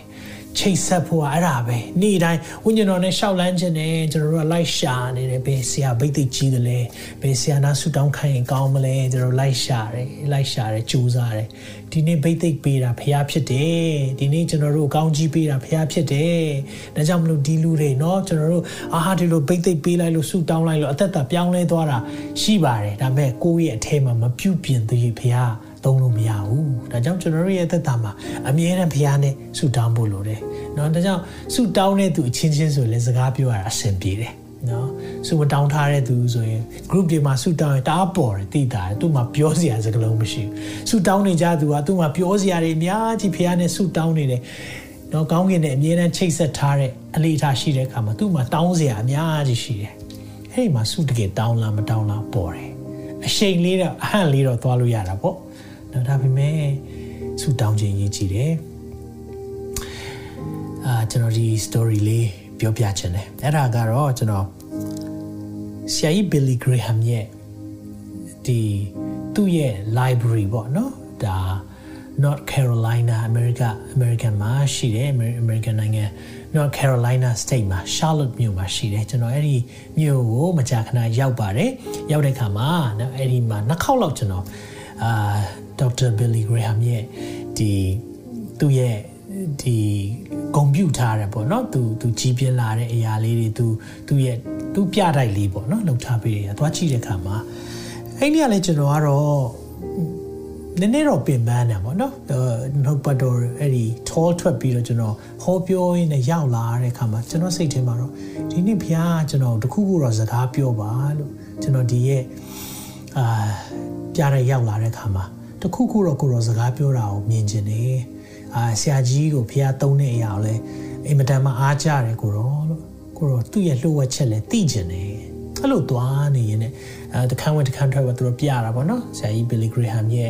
ချိတ်ဆက်ဖို့ကအဲ့ဒါပဲနေ့တိုင်းဝိညာဉ်တော်နဲ့ရှောက်လန်းခြင်းနဲ့ကျွန်တော်တို့ကလိုက်ရှာနေတယ်ဘယ်ဆရာဗိတ်သိကြီးတယ်လဲဘယ်ဆရာနာဆူတောင်းခိုင်းရင်ကောင်းမလဲကျွန်တော်လိုက်ရှာတယ်လိုက်ရှာတယ်ကြိုးစားတယ်ဒီနေ့ဗိတ်သိပေးတာဖះဖြစ်တယ်ဒီနေ့ကျွန်တော်တို့ကောင်းကြီးပေးတာဖះဖြစ်တယ်ဒါကြောင့်မလို့ဒီလူတွေเนาะကျွန်တော်တို့အာဟာဒီလိုဗိတ်သိပေးလိုက်လို့ဆူတောင်းလိုက်လို့အသက်တာပြောင်းလဲသွားတာရှိပါတယ်ဒါပေမဲ့ကိုယ့်ရဲ့အထဲမှာမပြုတ်ပြင်သေးဖះ သုံးလို့မရဘူးဒါကြောင့်ကျွန်တော်တို့ရဲ့သက်တာမှာအမြဲတမ်းဘုရားနဲ့ဆုတောင်းဖို့လိုတယ်เนาะဒါကြောင့်ဆုတောင်းတဲ့သူအချင်းချင်းဆိုလည်းစကားပြောရတာအဆင်ပြေတယ်နော်ဆုမတောင်းထားတဲ့သူဆိုရင် group တွေမှာဆုတောင်းရင်တအားပေါ်တယ်တိတာတယ်သူမှပြောစရာစကားလုံးမရှိဘူးဆုတောင်းနေကြသူကသူမှပြောစရာတွေအများကြီးဖះနဲ့ဆုတောင်းနေတယ်နော်ကောင်းကင်နဲ့အမြဲတမ်းချိတ်ဆက်ထားတဲ့အလေးထားရှိတဲ့အခါမှာသူ့မှာတောင်းစရာအများကြီးရှိတယ်အဲ့ဒီမှာဆုတကယ်တောင်းလားမတောင်းလားပေါ်တယ်အရှိန်လေးတော့အဟန့်လေးတော့သွားလို့ရတာပေါ့ နော်ဒါပေမဲ့ဆူတောင်းခြင်းရေးကြည့်တယ်အာကျွန်တော်ဒီ story လေးပြောပြချင်တယ်အဲ့ဒါကတော့ကျွန်တော်ဆရာကြီး Billy Graham ရဲ့ဒီသူ့ရဲ့ library ပေါ့နော်ဒါ North Carolina America American မှာရှိတယ် American နိုင်ငံ North Carolina State မှာ Charlotte မြို့မှာရှိတယ်ကျွန်တော်အဲ့ဒီမြို့ကိုမကြာခဏရောက်ပါတယ်ရောက်တဲ့အခါမှာနော်အဲ့ဒီမှာနှစ်ခေါက်လောက်ကျွန်တော်အာ ဒေါက်တာဘီလီဂရဟမ်ရဲ့ဒီသူ့ရဲ့ဒီဂုံပြူထားတယ်ပေါ့နော်သူသူကြီးပြင်းလာတဲ့အရာလေးတွေသူသူ့ရဲ့သူ့ပြတိုက်လေးပေါ့နော်လှုပ်ထားပေးတယ်သွားကြည့်တဲ့အခါမှာအဲ့ဒီကလည်းကျွန်တော်ကတော့နည်းနည်းတော့ပင်ပန်းတယ်ပေါ့နော်နှုတ်ပတ်တော်အဲ့ဒီ tall ထွက်ပြီးတော့ကျွန်တော်ဟောပြောရင်းနဲ့ရောက်လာတဲ့အခါမှာကျွန်တော်စိတ်ထဲမှာတော့ဒီနေ့ဘုရားကျွန်တော်တခုခုတော့စကားပြောပါလို့ကျွန်တော်ဒီရဲ့အာပြရရောက်လာတဲ့အခါမှာ တခုခုတော့ကိုရောစကားပြောတာကိုမြင်ကျင်တယ်အာဆရာကြီးကိုဖះသုံးတဲ့အရာကိုလည်းအင်မတန်မှအားကြတယ်ကိုရောလို့ကိုရောသူ့ရဲ့လှုပ်ဝက်ချက်လည်းသိကျင်တယ်အဲ့လိုသွားနေရင်လည်းအဲတခန်းဝင်တခန်းထွက်တော့သူတို့ပြရတာပေါ့နော်ဆရာကြီးဘီလီဂရဟမ်ရဲ့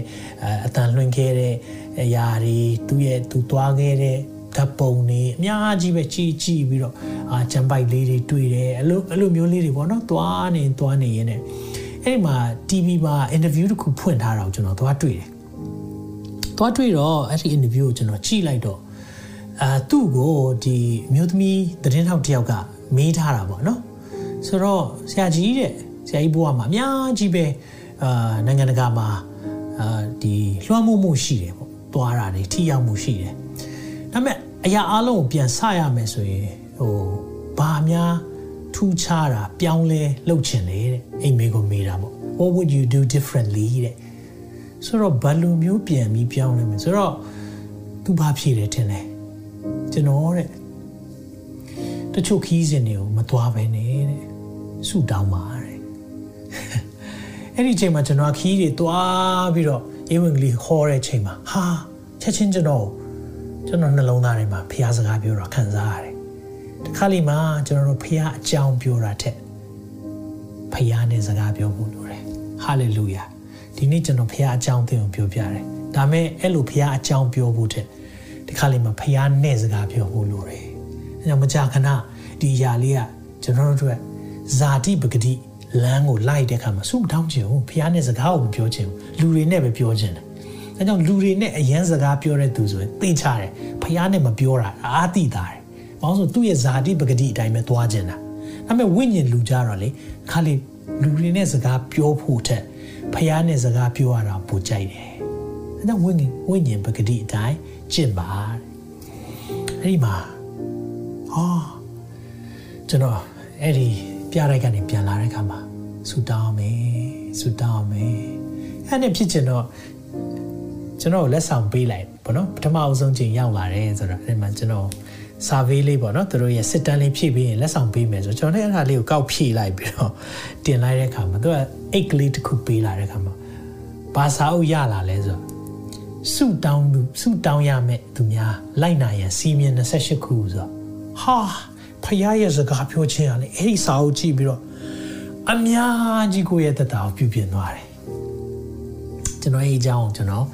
အတန်လွှင့်ခဲ့တဲ့အရာတွေသူ့ရဲ့သူသွားခဲ့တဲ့ဓာတ်ပုံတွေအများကြီးပဲကြည်ကြည်ပြီးတော့အာဂျမ်ပိုက်လေးတွေတွေ့တယ်အဲ့လိုအဲ့လိုမျိုးလေးတွေပေါ့နော်သွားနေသွားနေရင်လည်း အဲ့မှာ TV မှာ interview တစ်ခုဖွင့်ထားတာကိုကျွန်တော်သွားတွေ့တယ်။သွားတွေ့တော့အဲ့ဒီ interview ကိုကျွန်တော်ကြည့်လိုက်တော့အာသူ့ကိုဒီမျိုးသမီးသတင်းထောက်တယောက်ကမေးထားတာပေါ့နော်။ဆိုတော့ဆရာကြီးတဲ့ဆရာကြီးဘုရားမှာအများကြီးပဲအာနိုင်ငံတကာမှာအာဒီလွှမ်းမိုးမှုရှိတယ်ပေါ့။သွားတာတွေထိရောက်မှုရှိတယ်။ဒါပေမဲ့အရာအလုံးကိုပြန်ဆရမယ်ဆိုရင်ဟိုဘာများ ထူးခြားတာပြောင်းလဲလုပ်ချင်လေတဲ့အိမ်မေကိုမေးတာပေါ့ what would you do differently တဲ့ဆိုတော့ဘယ်လိုမျိုးပြန်ပြီးပြောင်းလဲမလဲဆိုတော့သူဘာဖြေတယ်ထင်လဲကျွန်တော်တဲ့တချို့ခီးစဉ်တွေကိုမသွားပဲနဲ့တဲ့ဆုတောင်းပါတဲ့အဲ့ဒီချိန်မှာကျွန်တော်ခီးတွေတွားပြီးတော့ဧဝံဂေလိဟောတဲ့ချိန်မှာဟာချက်ချင်းကျွန်တော်ကျွန်တော်နှလုံးသားထဲမှာဖះစကားပြောတာခံစားရတယ်တ ခါလီမှာကျွန်တော်တို့ဖះအကြောင်းပြောတာတဲ့ဖះနဲ့စကားပြောဖို့လိုတယ်ဟာလေလုယာဒီနေ့ကျွန်တော်ဖះအကြောင်းသင်ကိုပြောပြတယ်ဒါမဲ့အဲ့လိုဖះအကြောင်းပြောဖို့တဲ့ဒီခါလေးမှာဖះနဲ့စကားပြောဖို့လိုတယ်အဲကြောင့်မကြာခဏဒီအရာလေးကကျွန်တော်တို့အတွက်ဇာတိပဂတိလမ်းကိုလိုက်တဲ့အခါမှာစုမထောင်းချင်ဘူးဖះနဲ့စကားကိုမပြောချင်ဘူးလူတွေနဲ့ပဲပြောချင်တယ်အဲကြောင့်လူတွေနဲ့အရန်စကားပြောတဲ့သူဆိုရင်သိချတယ်ဖះနဲ့မပြောတာအားသိတာတယ် ဘာလို့ဆိုသူ့ရဲ့ဇာတိပဂတိအတိုင်းပဲသွားချင်တာဒါပေမဲ့ဝိညာဉ်လူကြတော့လေခါလေးလူတွေနဲ့စကားပြောဖို့ထက်ဖះနဲ့စကားပြောရတာပိုကြိုက်တယ်အဲကြောင့်ဝိညာဉ်ဝိညာဉ်ပဂတိအတိုင်းကျင့်ပါအဲ့ဒီမှာဟာကျွန်တော်အဲ့ဒီပြရိုက်ကနေပြန်လာတဲ့အခါမှာဆူတောင်းမယ်ဆူတောင်းမယ်အဲ့နဲ့ဖြစ်ချင်တော့ကျွန်တော်လက်ဆောင်ပေးလိုက်ပေါ့နော်ပထမအဆုံးချိန်ရောက်လာတယ်ဆိုတော့အဲ့မှာကျွန်တော် survey လေးပေါ့နော်သူတို့ရဲ့စစ်တမ်းလေးဖြည့်ပြီးရင်လက်ဆောင်ပေးမယ်ဆိုကျွန်တော်လည်းအဲ့ဒါလေးကိုကောက်ဖြည့်လိုက်ပြီးတော့တင်လိုက်တဲ့အခါမှာသူကအိတ်ကလေးတစ်ခုပေးလာတဲ့အခါမှာဘာစာအုပ်ရလာလဲဆိုတော့စုတောင်းသူစုတောင်းရမယ်သူများလိုက်နာရန်စီမင်း28ခုဆိုတော့ဟာဖခင်ရဲ့စကားပြောခြင်းကလေအဲ့ဒီစာအုပ်ကြည့်ပြီးတော့အများကြီးကိုယ့်ရဲ့တတာကိုပြုပြင်သွားတယ်ကျွန်တော်အဲ့အကြောင်းကျွန်တော်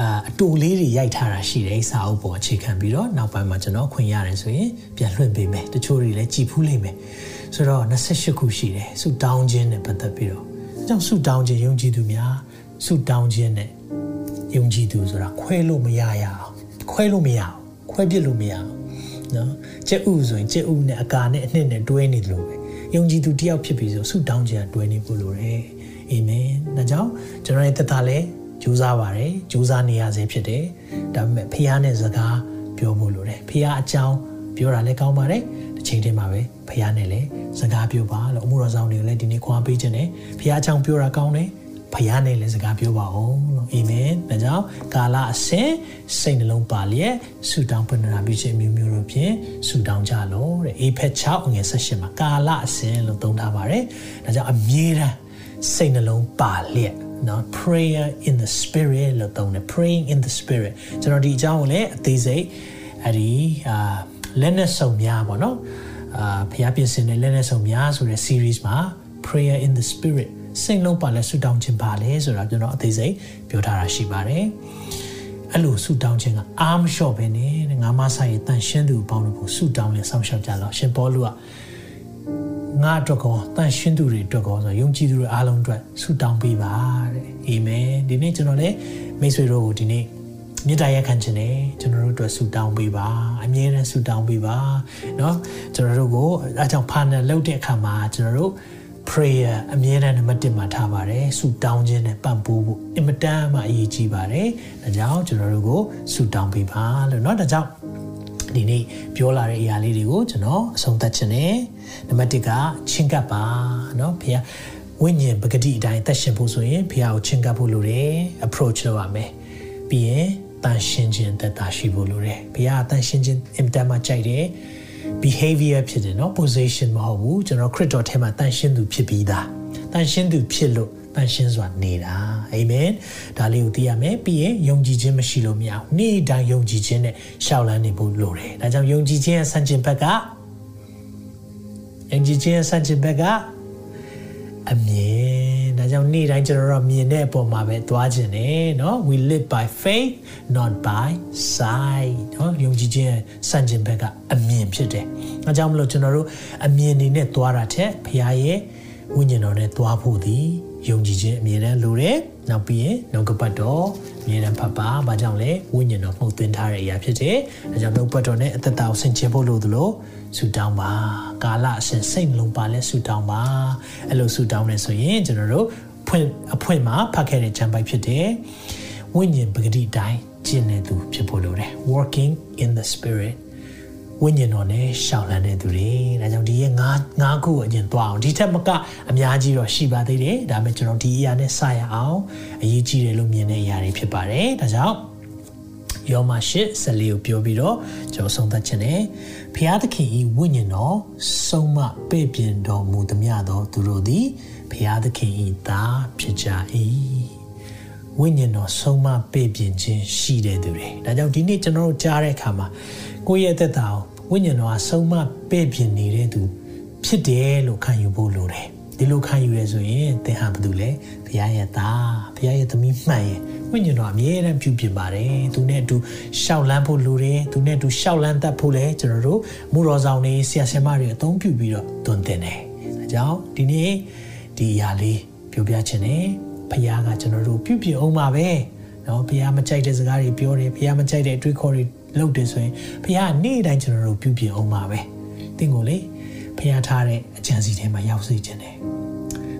အာအတူလေးတွေရိုက်ထားတာရှိတယ်စာအုပ်ပေါ်အခြေခံပြီးတော့နောက်ပိုင်းမှာကျွန်တော်ခွင့်ရတယ်ဆိုရင်ပြန်လွှင့်ပေးမယ်တချို့တွေလည်းကြည်ဖူးလိမ့်မယ်ဆိုတော့28ခုရှိတယ်ဆုတောင်းခြင်းနဲ့ပတ်သက်ပြီးတော့အဲကြောင့်ဆုတောင်းခြင်းယုံကြည်သူများဆုတောင်းခြင်းနဲ့ယုံကြည်သူဆိုတာခွဲလို့မရရအောင်ခွဲလို့မရအောင်ခွဲပြစ်လို့မရအောင်နော်ကျက်ဥဆိုရင်ကျက်ဥနဲ့အကာနဲ့အနှစ်နဲ့တွဲနေတယ်လို့ပဲယုံကြည်သူတယောက်ဖြစ်ပြီးဆိုဆုတောင်းခြင်းတွဲနေဖို့လိုတယ်အာမင်ဒါကြောင့်ကျွန်တော်ရဲ့သက်တာလည်း ကြိုးစားပါတယ်ကြိုးစားနေရစေဖြစ်တယ်ဒါပေမဲ့ဖះနဲ့စကားပြောဖို့လိုတယ်ဖះအကြောင်းပြောတာလည်းကောင်းပါတယ်တစ်ချိန်တည်းမှာပဲဖះနဲ့လည်းစကားပြောပါလို့အမှုတော်ဆောင်တွေကိုလည်းဒီနေ့ခွာပေးခြင်းနဲ့ဖះအကြောင်းပြောတာကောင်းတယ်ဖះနဲ့လည်းစကားပြောပါအောင်လို့အာမင်ဒါကြောင့်ကာလအစဉ်စိတ်နှလုံးပါလျက်ဆုတောင်းပန်နာပြုခြင်းမျိုးမျိုးတို့ဖြင့်ဆုတောင်းကြလို့တဲ့အေဖက်6ငွေ18မှာကာလအစဉ်လို့သုံးထားပါတယ်ဒါကြောင့်အမြဲတမ်းစိတ်နှလုံးပါလျက် နော် prayer in the spirit လို့သုံးတယ် praying in the spirit ကျွန်တော်ဒီအကြောင်းကိုလည်းအသေးစိတ်အဲ့ဒီအာလက်နဲ့စုံများပေါ့နော်အာဖျားပြင်ဆင်တဲ့လက်နဲ့စုံများဆိုတဲ့ series မှာ prayer in the spirit စိတ်လုံးပါလဲဆူတောင်းခြင်းပါလဲဆိုတာကျွန်တော်အသေးစိတ်ပြောထားတာရှိပါတယ်အဲ့လိုဆူတောင်းခြင်းကအားမလျှော့ပဲနဲ့ငါမဆိုင်တန်ရှင်းသူပေါင်းလို့ဆူတောင်းလဲဆောင်းလျှောက်ကြတော့ရှင်ပေါလုက ငါအတွက်ကောတန်ရှင်းသူတွေအတွက်ကောဆိုယုံကြည်သူတွေအားလုံးအတွက်ဆုတောင်းပေးပါတဲ့အာမင်ဒီနေ့ကျွန်တော်လည်းမိတ်ဆွေတို့ကိုဒီနေ့မေတ္တာရက်ခံခြင်းနဲ့ကျွန်တော်တို့အတွက်ဆုတောင်းပေးပါအမြဲတမ်းဆုတောင်းပေးပါเนาะကျွန်တော်တို့ကိုအဲကြောင့် partner လုပ်တဲ့အခါမှာကျွန်တော်တို့ prayer အမြဲတမ်းနံပါတ်1မှာထားပါတယ်ဆုတောင်းခြင်းနဲ့ပံ့ပိုးဖို့အင်မတန်မှအရေးကြီးပါတယ်ဒါကြောင့်ကျွန်တော်တို့ကိုဆုတောင်းပေးပါလို့เนาะဒါကြောင့် ဒီနေ့ပြောလာတဲ့အရာလေးတွေကိုကျွန်တော်အဆုံးသတ်ခြင်းနဲ့နံပါတ်1ကချင်းကပ်ပါเนาะဖေဝိညာဉ်ပဂတိအတိုင်းသက်ရှင်ဖို့ဆိုရင်ဖေကိုချင်းကပ်ဖို့လိုတယ် approach လုပ်ရမယ်ပြီးရင်တန်ရှင်းခြင်းသက်သာရှိဖို့လိုတယ်ဖေကတန်ရှင်းခြင်းအင်တာမှာကြိုက်တယ် behavior ဖြစ်တယ်เนาะ position မဟုတ်ဘူးကျွန်တော်ခရစ်တော်ထဲမှာတန်ရှင်းသူဖြစ်ပြီးသားတန်ရှင်းသူဖြစ်လို့ တန်ရှင်းစွာနေတာအာမင်ဒါလေးကိုသိရမယ်ပြီးရင်ယုံကြည်ခြင်းမရှိလို့မရဘူးနေ့တိုင်းယုံကြည်ခြင်းနဲ့ရှောက်လန်းနေဖို့လိုတယ်ဒါကြောင့်ယုံကြည်ခြင်းရဲ့ဆန့်ကျင်ဘက်ကယုံကြည်ခြင်းရဲ့ဆန့်ကျင်ဘက်ကအမြင်ဒါကြောင့်နေ့တိုင်းကျွန်တော်တို့မြင်တဲ့အပေါ်မှာပဲသွားခြင်းနဲ့เนาะ we live by faith not by sight เนาะယုံကြည်ခြင်းစံကျင်ဘက်ကအမြင်ဖြစ်တယ်။အဲကြောင့်မလို့ကျွန်တော်တို့အမြင်နေနဲ့သွားတာထက်ဖခင်ရဲ့ဝိညာဉ်တော်နဲ့သွားဖို့သည် ယုံကြည်ခြင်းအမြင်နဲ့လိုတယ်။နောက်ပြီးရင်နှုတ်ကပတ်တော်အမြင်နဲ့ဖတ်ပါ။ဘာကြောင့်လဲဝိညာဉ်တော်မှုတ်သွင်းထားတဲ့အရာဖြစ်တယ်။အဲကြောင့်နှုတ်ပတ်တော်နဲ့အသက်တာကိုဆင်ခြင်ဖို့လိုသလိုဆူတောင်းပါကာလအစဉ်စိတ်လုံးပါလဲဆူတောင်းပါအဲ့လိုဆူတောင်းနေဆိုရင်ကျွန်တော်တို့ဖွင့်အဖွင့်မှာဖတ်ခဲ့တဲ့ဂျမ်ပိုက်ဖြစ်တယ်ဝိညာဉ်ပဂတိတိုင်းကျင့်နေသူဖြစ်ဖို့လိုတယ် working in the spirit ဝိညာဉ်တော်နဲ့ရှောင်လန်းတဲ့သူတွေဒါကြောင့်ဒီရဲ့ငါးငါးခုအရင်သွားအောင်ဒီထက်မကအများကြီးတော့ရှိပါသေးတယ်ဒါပေမဲ့ကျွန်တော်ဒီအရာနဲ့စရအောင်အရေးကြီးတယ်လို့မြင်တဲ့အရာတွေဖြစ်ပါတယ်ဒါကြောင့်ယယောမရှစ်14ကိုပြောပြီးတော့ကျွန်တော်ဆုံးသက်ခြင်းနဲ့ဖျားသခင်ဤဝိညာဉ်တော်ဆုံးမပဲ့ပြင်တော်မူသမျှသောသူတို့သည်ဖျားသခင်ဤသားဖြစ်ကြ၏ ဝိညာဉ်တော်ဆုံးမပဲ့ပြင်ခြင်းရှိတဲ့သူတွေဒါကြောင့်ဒီနေ့ကျွန်တော်တို့ကြားတဲ့အခါမှာကိုယ့်ရဲ့အသက်တာကိုဝိညာဉ်တော်ကဆုံးမပဲ့ပြင်နေတဲ့သူဖြစ်တယ်လို့ခံယူဖို့လိုတယ်ဒီလိုခံယူရဲဆိုရင်သင်ဟာဘာလို့လဲဘုရားရဲ့သားဘုရားရဲ့သမီးမှန်ရင်ဝိညာဉ်တော်အမြဲတမ်းပြုပြင်ပါတယ်သူနဲ့အတူရှောက်လန်းဖို့လိုတယ်သူနဲ့အတူရှောက်လန်းတတ်ဖို့လဲကျွန်တော်တို့မူတော်ဆောင်တွေဆရာဆရာမတွေအသုံးပြုပြီးတော့တွင်တင်တယ်ဒါကြောင့်ဒီနေ့ဒီအရာလေးပြောပြချင်တယ် ဘုရားကကျွန်တော်တို့ပြုပြင်အောင်ပါပဲနော်ဘုရားမကြိုက်တဲ့စကားတွေပြောတယ်ဘုရားမကြိုက်တဲ့အတွေးခေါ်တွေလုပ်တယ်ဆိုရင်ဘုရားနေ့တိုင်းကျွန်တော်တို့ပြုပြင်အောင်ပါပဲသင်ကိုလေဖျားထားတဲ့အကြံစီထဲမှာရောက်စေခြင်းတယ်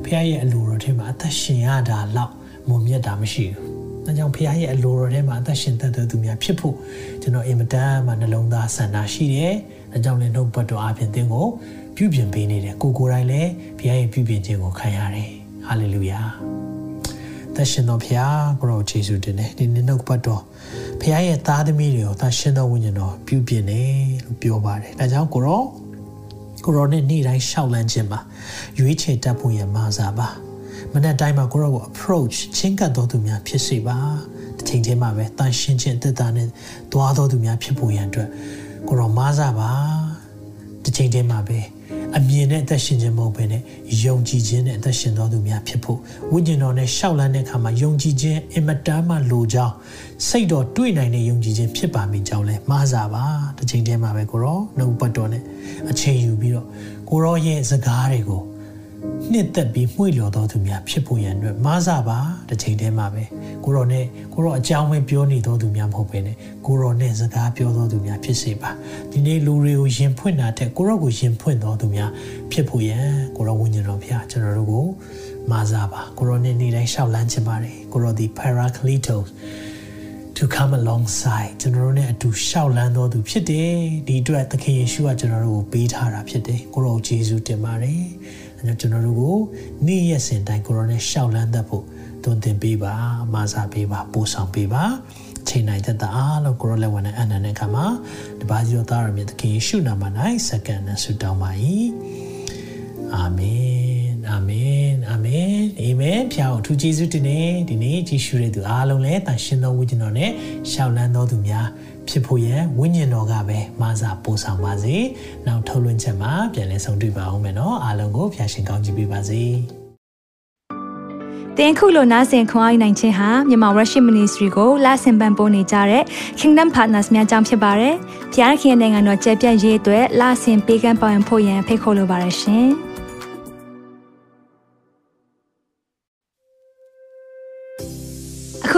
ဖျားရဲ့အလိုတော်ထဲမှာအသက်ရှင်ရတာလောက်မုံမြတ်တာမရှိဘူး။ဒါကြောင့်ဖျားရဲ့အလိုတော်ထဲမှာအသက်ရှင်တတ်တဲ့သူများဖြစ်ဖို့ကျွန်တော်အင်မတန်မှနှလုံးသားဆန္ဒရှိတယ်။ဒါကြောင့်လည်းနှုတ်ဘတ်တော်အပြင်သင်ကိုပြုပြင်ပေးနေတယ်။ကိုကိုယ်တိုင်လည်းဖျားရဲ့ပြုပြင်ခြင်းကိုခံရတယ်။ဟာလေလုယာ။ သက်ရှင်တော်ဖျားကိုရောယေရှုတင်တယ်ဒီနေ့နှုတ်ဘတ်တော်ဖျားရဲ့သားသမီးတွေကိုသက်ရှင်တော်ဝိညာဉ်တော်ပြုပြင်တယ်လို့ပြောပါတယ်။ဒါကြောင့်ကိုရောကိုရောနဲ့နေ့တိုင်းရှောက်လန်းခြင်းပါရွေးချယ်တတ်ဖို့ရမစားပါမနေ့တိုင်းမှာကိုရောကို approach ချင်းကပ်တော်သူများဖြစ်စေပါတစ်ချိန်တည်းမှာပဲတန်ရှင်းခြင်းတက်တာနဲ့သွားတော်သူများဖြစ်ဖို့ရန်အတွက်ကိုရောမစားပါတစ်ချိန်တည်းမှာပဲ အမြင်နဲ့အသက်ရှင်ခြင်းမဟုတ်ဘဲနဲ့ယုံကြည်ခြင်းနဲ့အသက်ရှင်တော်သူများဖြစ်ဖို့ဝိညာဉ်တော်နဲ့ရှောက်လန်းတဲ့အခါမှာယုံကြည်ခြင်းအင်မတန်မှလိုကြောင်းစိတ်တော်တွေ့နိုင်တဲ့ယုံကြည်ခြင်းဖြစ်ပါမိကြောင်းလဲမှားစားပါတစ်ချိန်တည်းမှာပဲကိုရောနှုတ်ပတ်တော်နဲ့အချိန်ယူပြီးတော့ကိုရောရဲ့စကားတွေကို နှစ်သက်ပြီးမှု့လျော်တော်သူများဖြစ်ဖို့ရန်အတွက်မားစားပါတစ်ချိန်တည်းမှာပဲကိုရောနဲ့ကိုရောအကြောင်းပဲပြောနေတော်သူများမဟုတ်ပဲနဲ့ကိုရောနဲ့စကားပြောတော်သူများဖြစ်စေပါဒီနေ့လူတွေကိုယင်ဖွင့်တာတဲ့ကိုရောကိုယင်ဖွင့်တော်သူများဖြစ်ဖို့ရန်ကိုရောဝိညာဉ်တော်ဖျားကျွန်တော်တို့ကိုမားစားပါကိုရောနဲ့နေ့တိုင်းရှောက်လန်းချင်ပါတယ်ကိုရောဒီ Paracletos to come alongside ကျွန်တော်တို့နဲ့အတူရှောက်လန်းတော်သူဖြစ်တယ်ဒီအတွက်သခင်ယေရှုကကျွန်တော်တို့ကိုပေးထားတာဖြစ်တယ်ကိုရောယေရှုတင်ပါတယ် အဲကြောင့်ကျွန်တော်တို့ကိုနေ့ရက်စဉ်တိုင်းကိုရောနဲ့ရှောက်လန်းတတ်ဖို့တွင်တင်ပေးပါမာစားပေးပါပို့ဆောင်ပေးပါချိန်နိုင်တဲ့အားလို့ကိုရောလက်ဝင်နဲ့အနန္တနဲ့ခါမှာတပါးစီတော်သားရမြတ်သခင်ယေရှုနာမ၌စက္ကန့်နဲ့ဆုတောင်းပါ၏အာမင် အာမင်အာမင်အာမင်ဖျားအောင်ထူးကျေးဇူးတင်နေဒီနေ့ကြည့်ရှုတဲ့သူအားလုံးလည်းတန်ရှင်သောဝိညာဉ်တော်နဲ့ရှောက်လန်းတော်သူများဖြစ်ဖို့ရန်ဝိညာဉ်တော်ကပဲမဆာပို့ဆောင်ပါစေ။နောက်ထုတ်လွှင့်ချက်မှာပြန်လည်ဆုံတွေ့ပါအောင်မယ်နော်။အားလုံးကိုဖျာရှင်ကောင်းချီးပေးပါစေ။တင်ခုလိုနာဆင်ခွန်အားနိုင်ခြင်းဟာမြန်မာ Worship Ministry ကိုလာဆင်ပန်ပိုးနေကြတဲ့ Kingdom Partners များအကြောင်းဖြစ်ပါတယ်။ဖျားခင်နိုင်ငံတော်ကျယ်ပြန့်ရေးအတွက်လာဆင်ပေးကမ်းပောင်းဖို့ရန်ဖိတ်ခေါ်လိုပါတယ်ရှင်။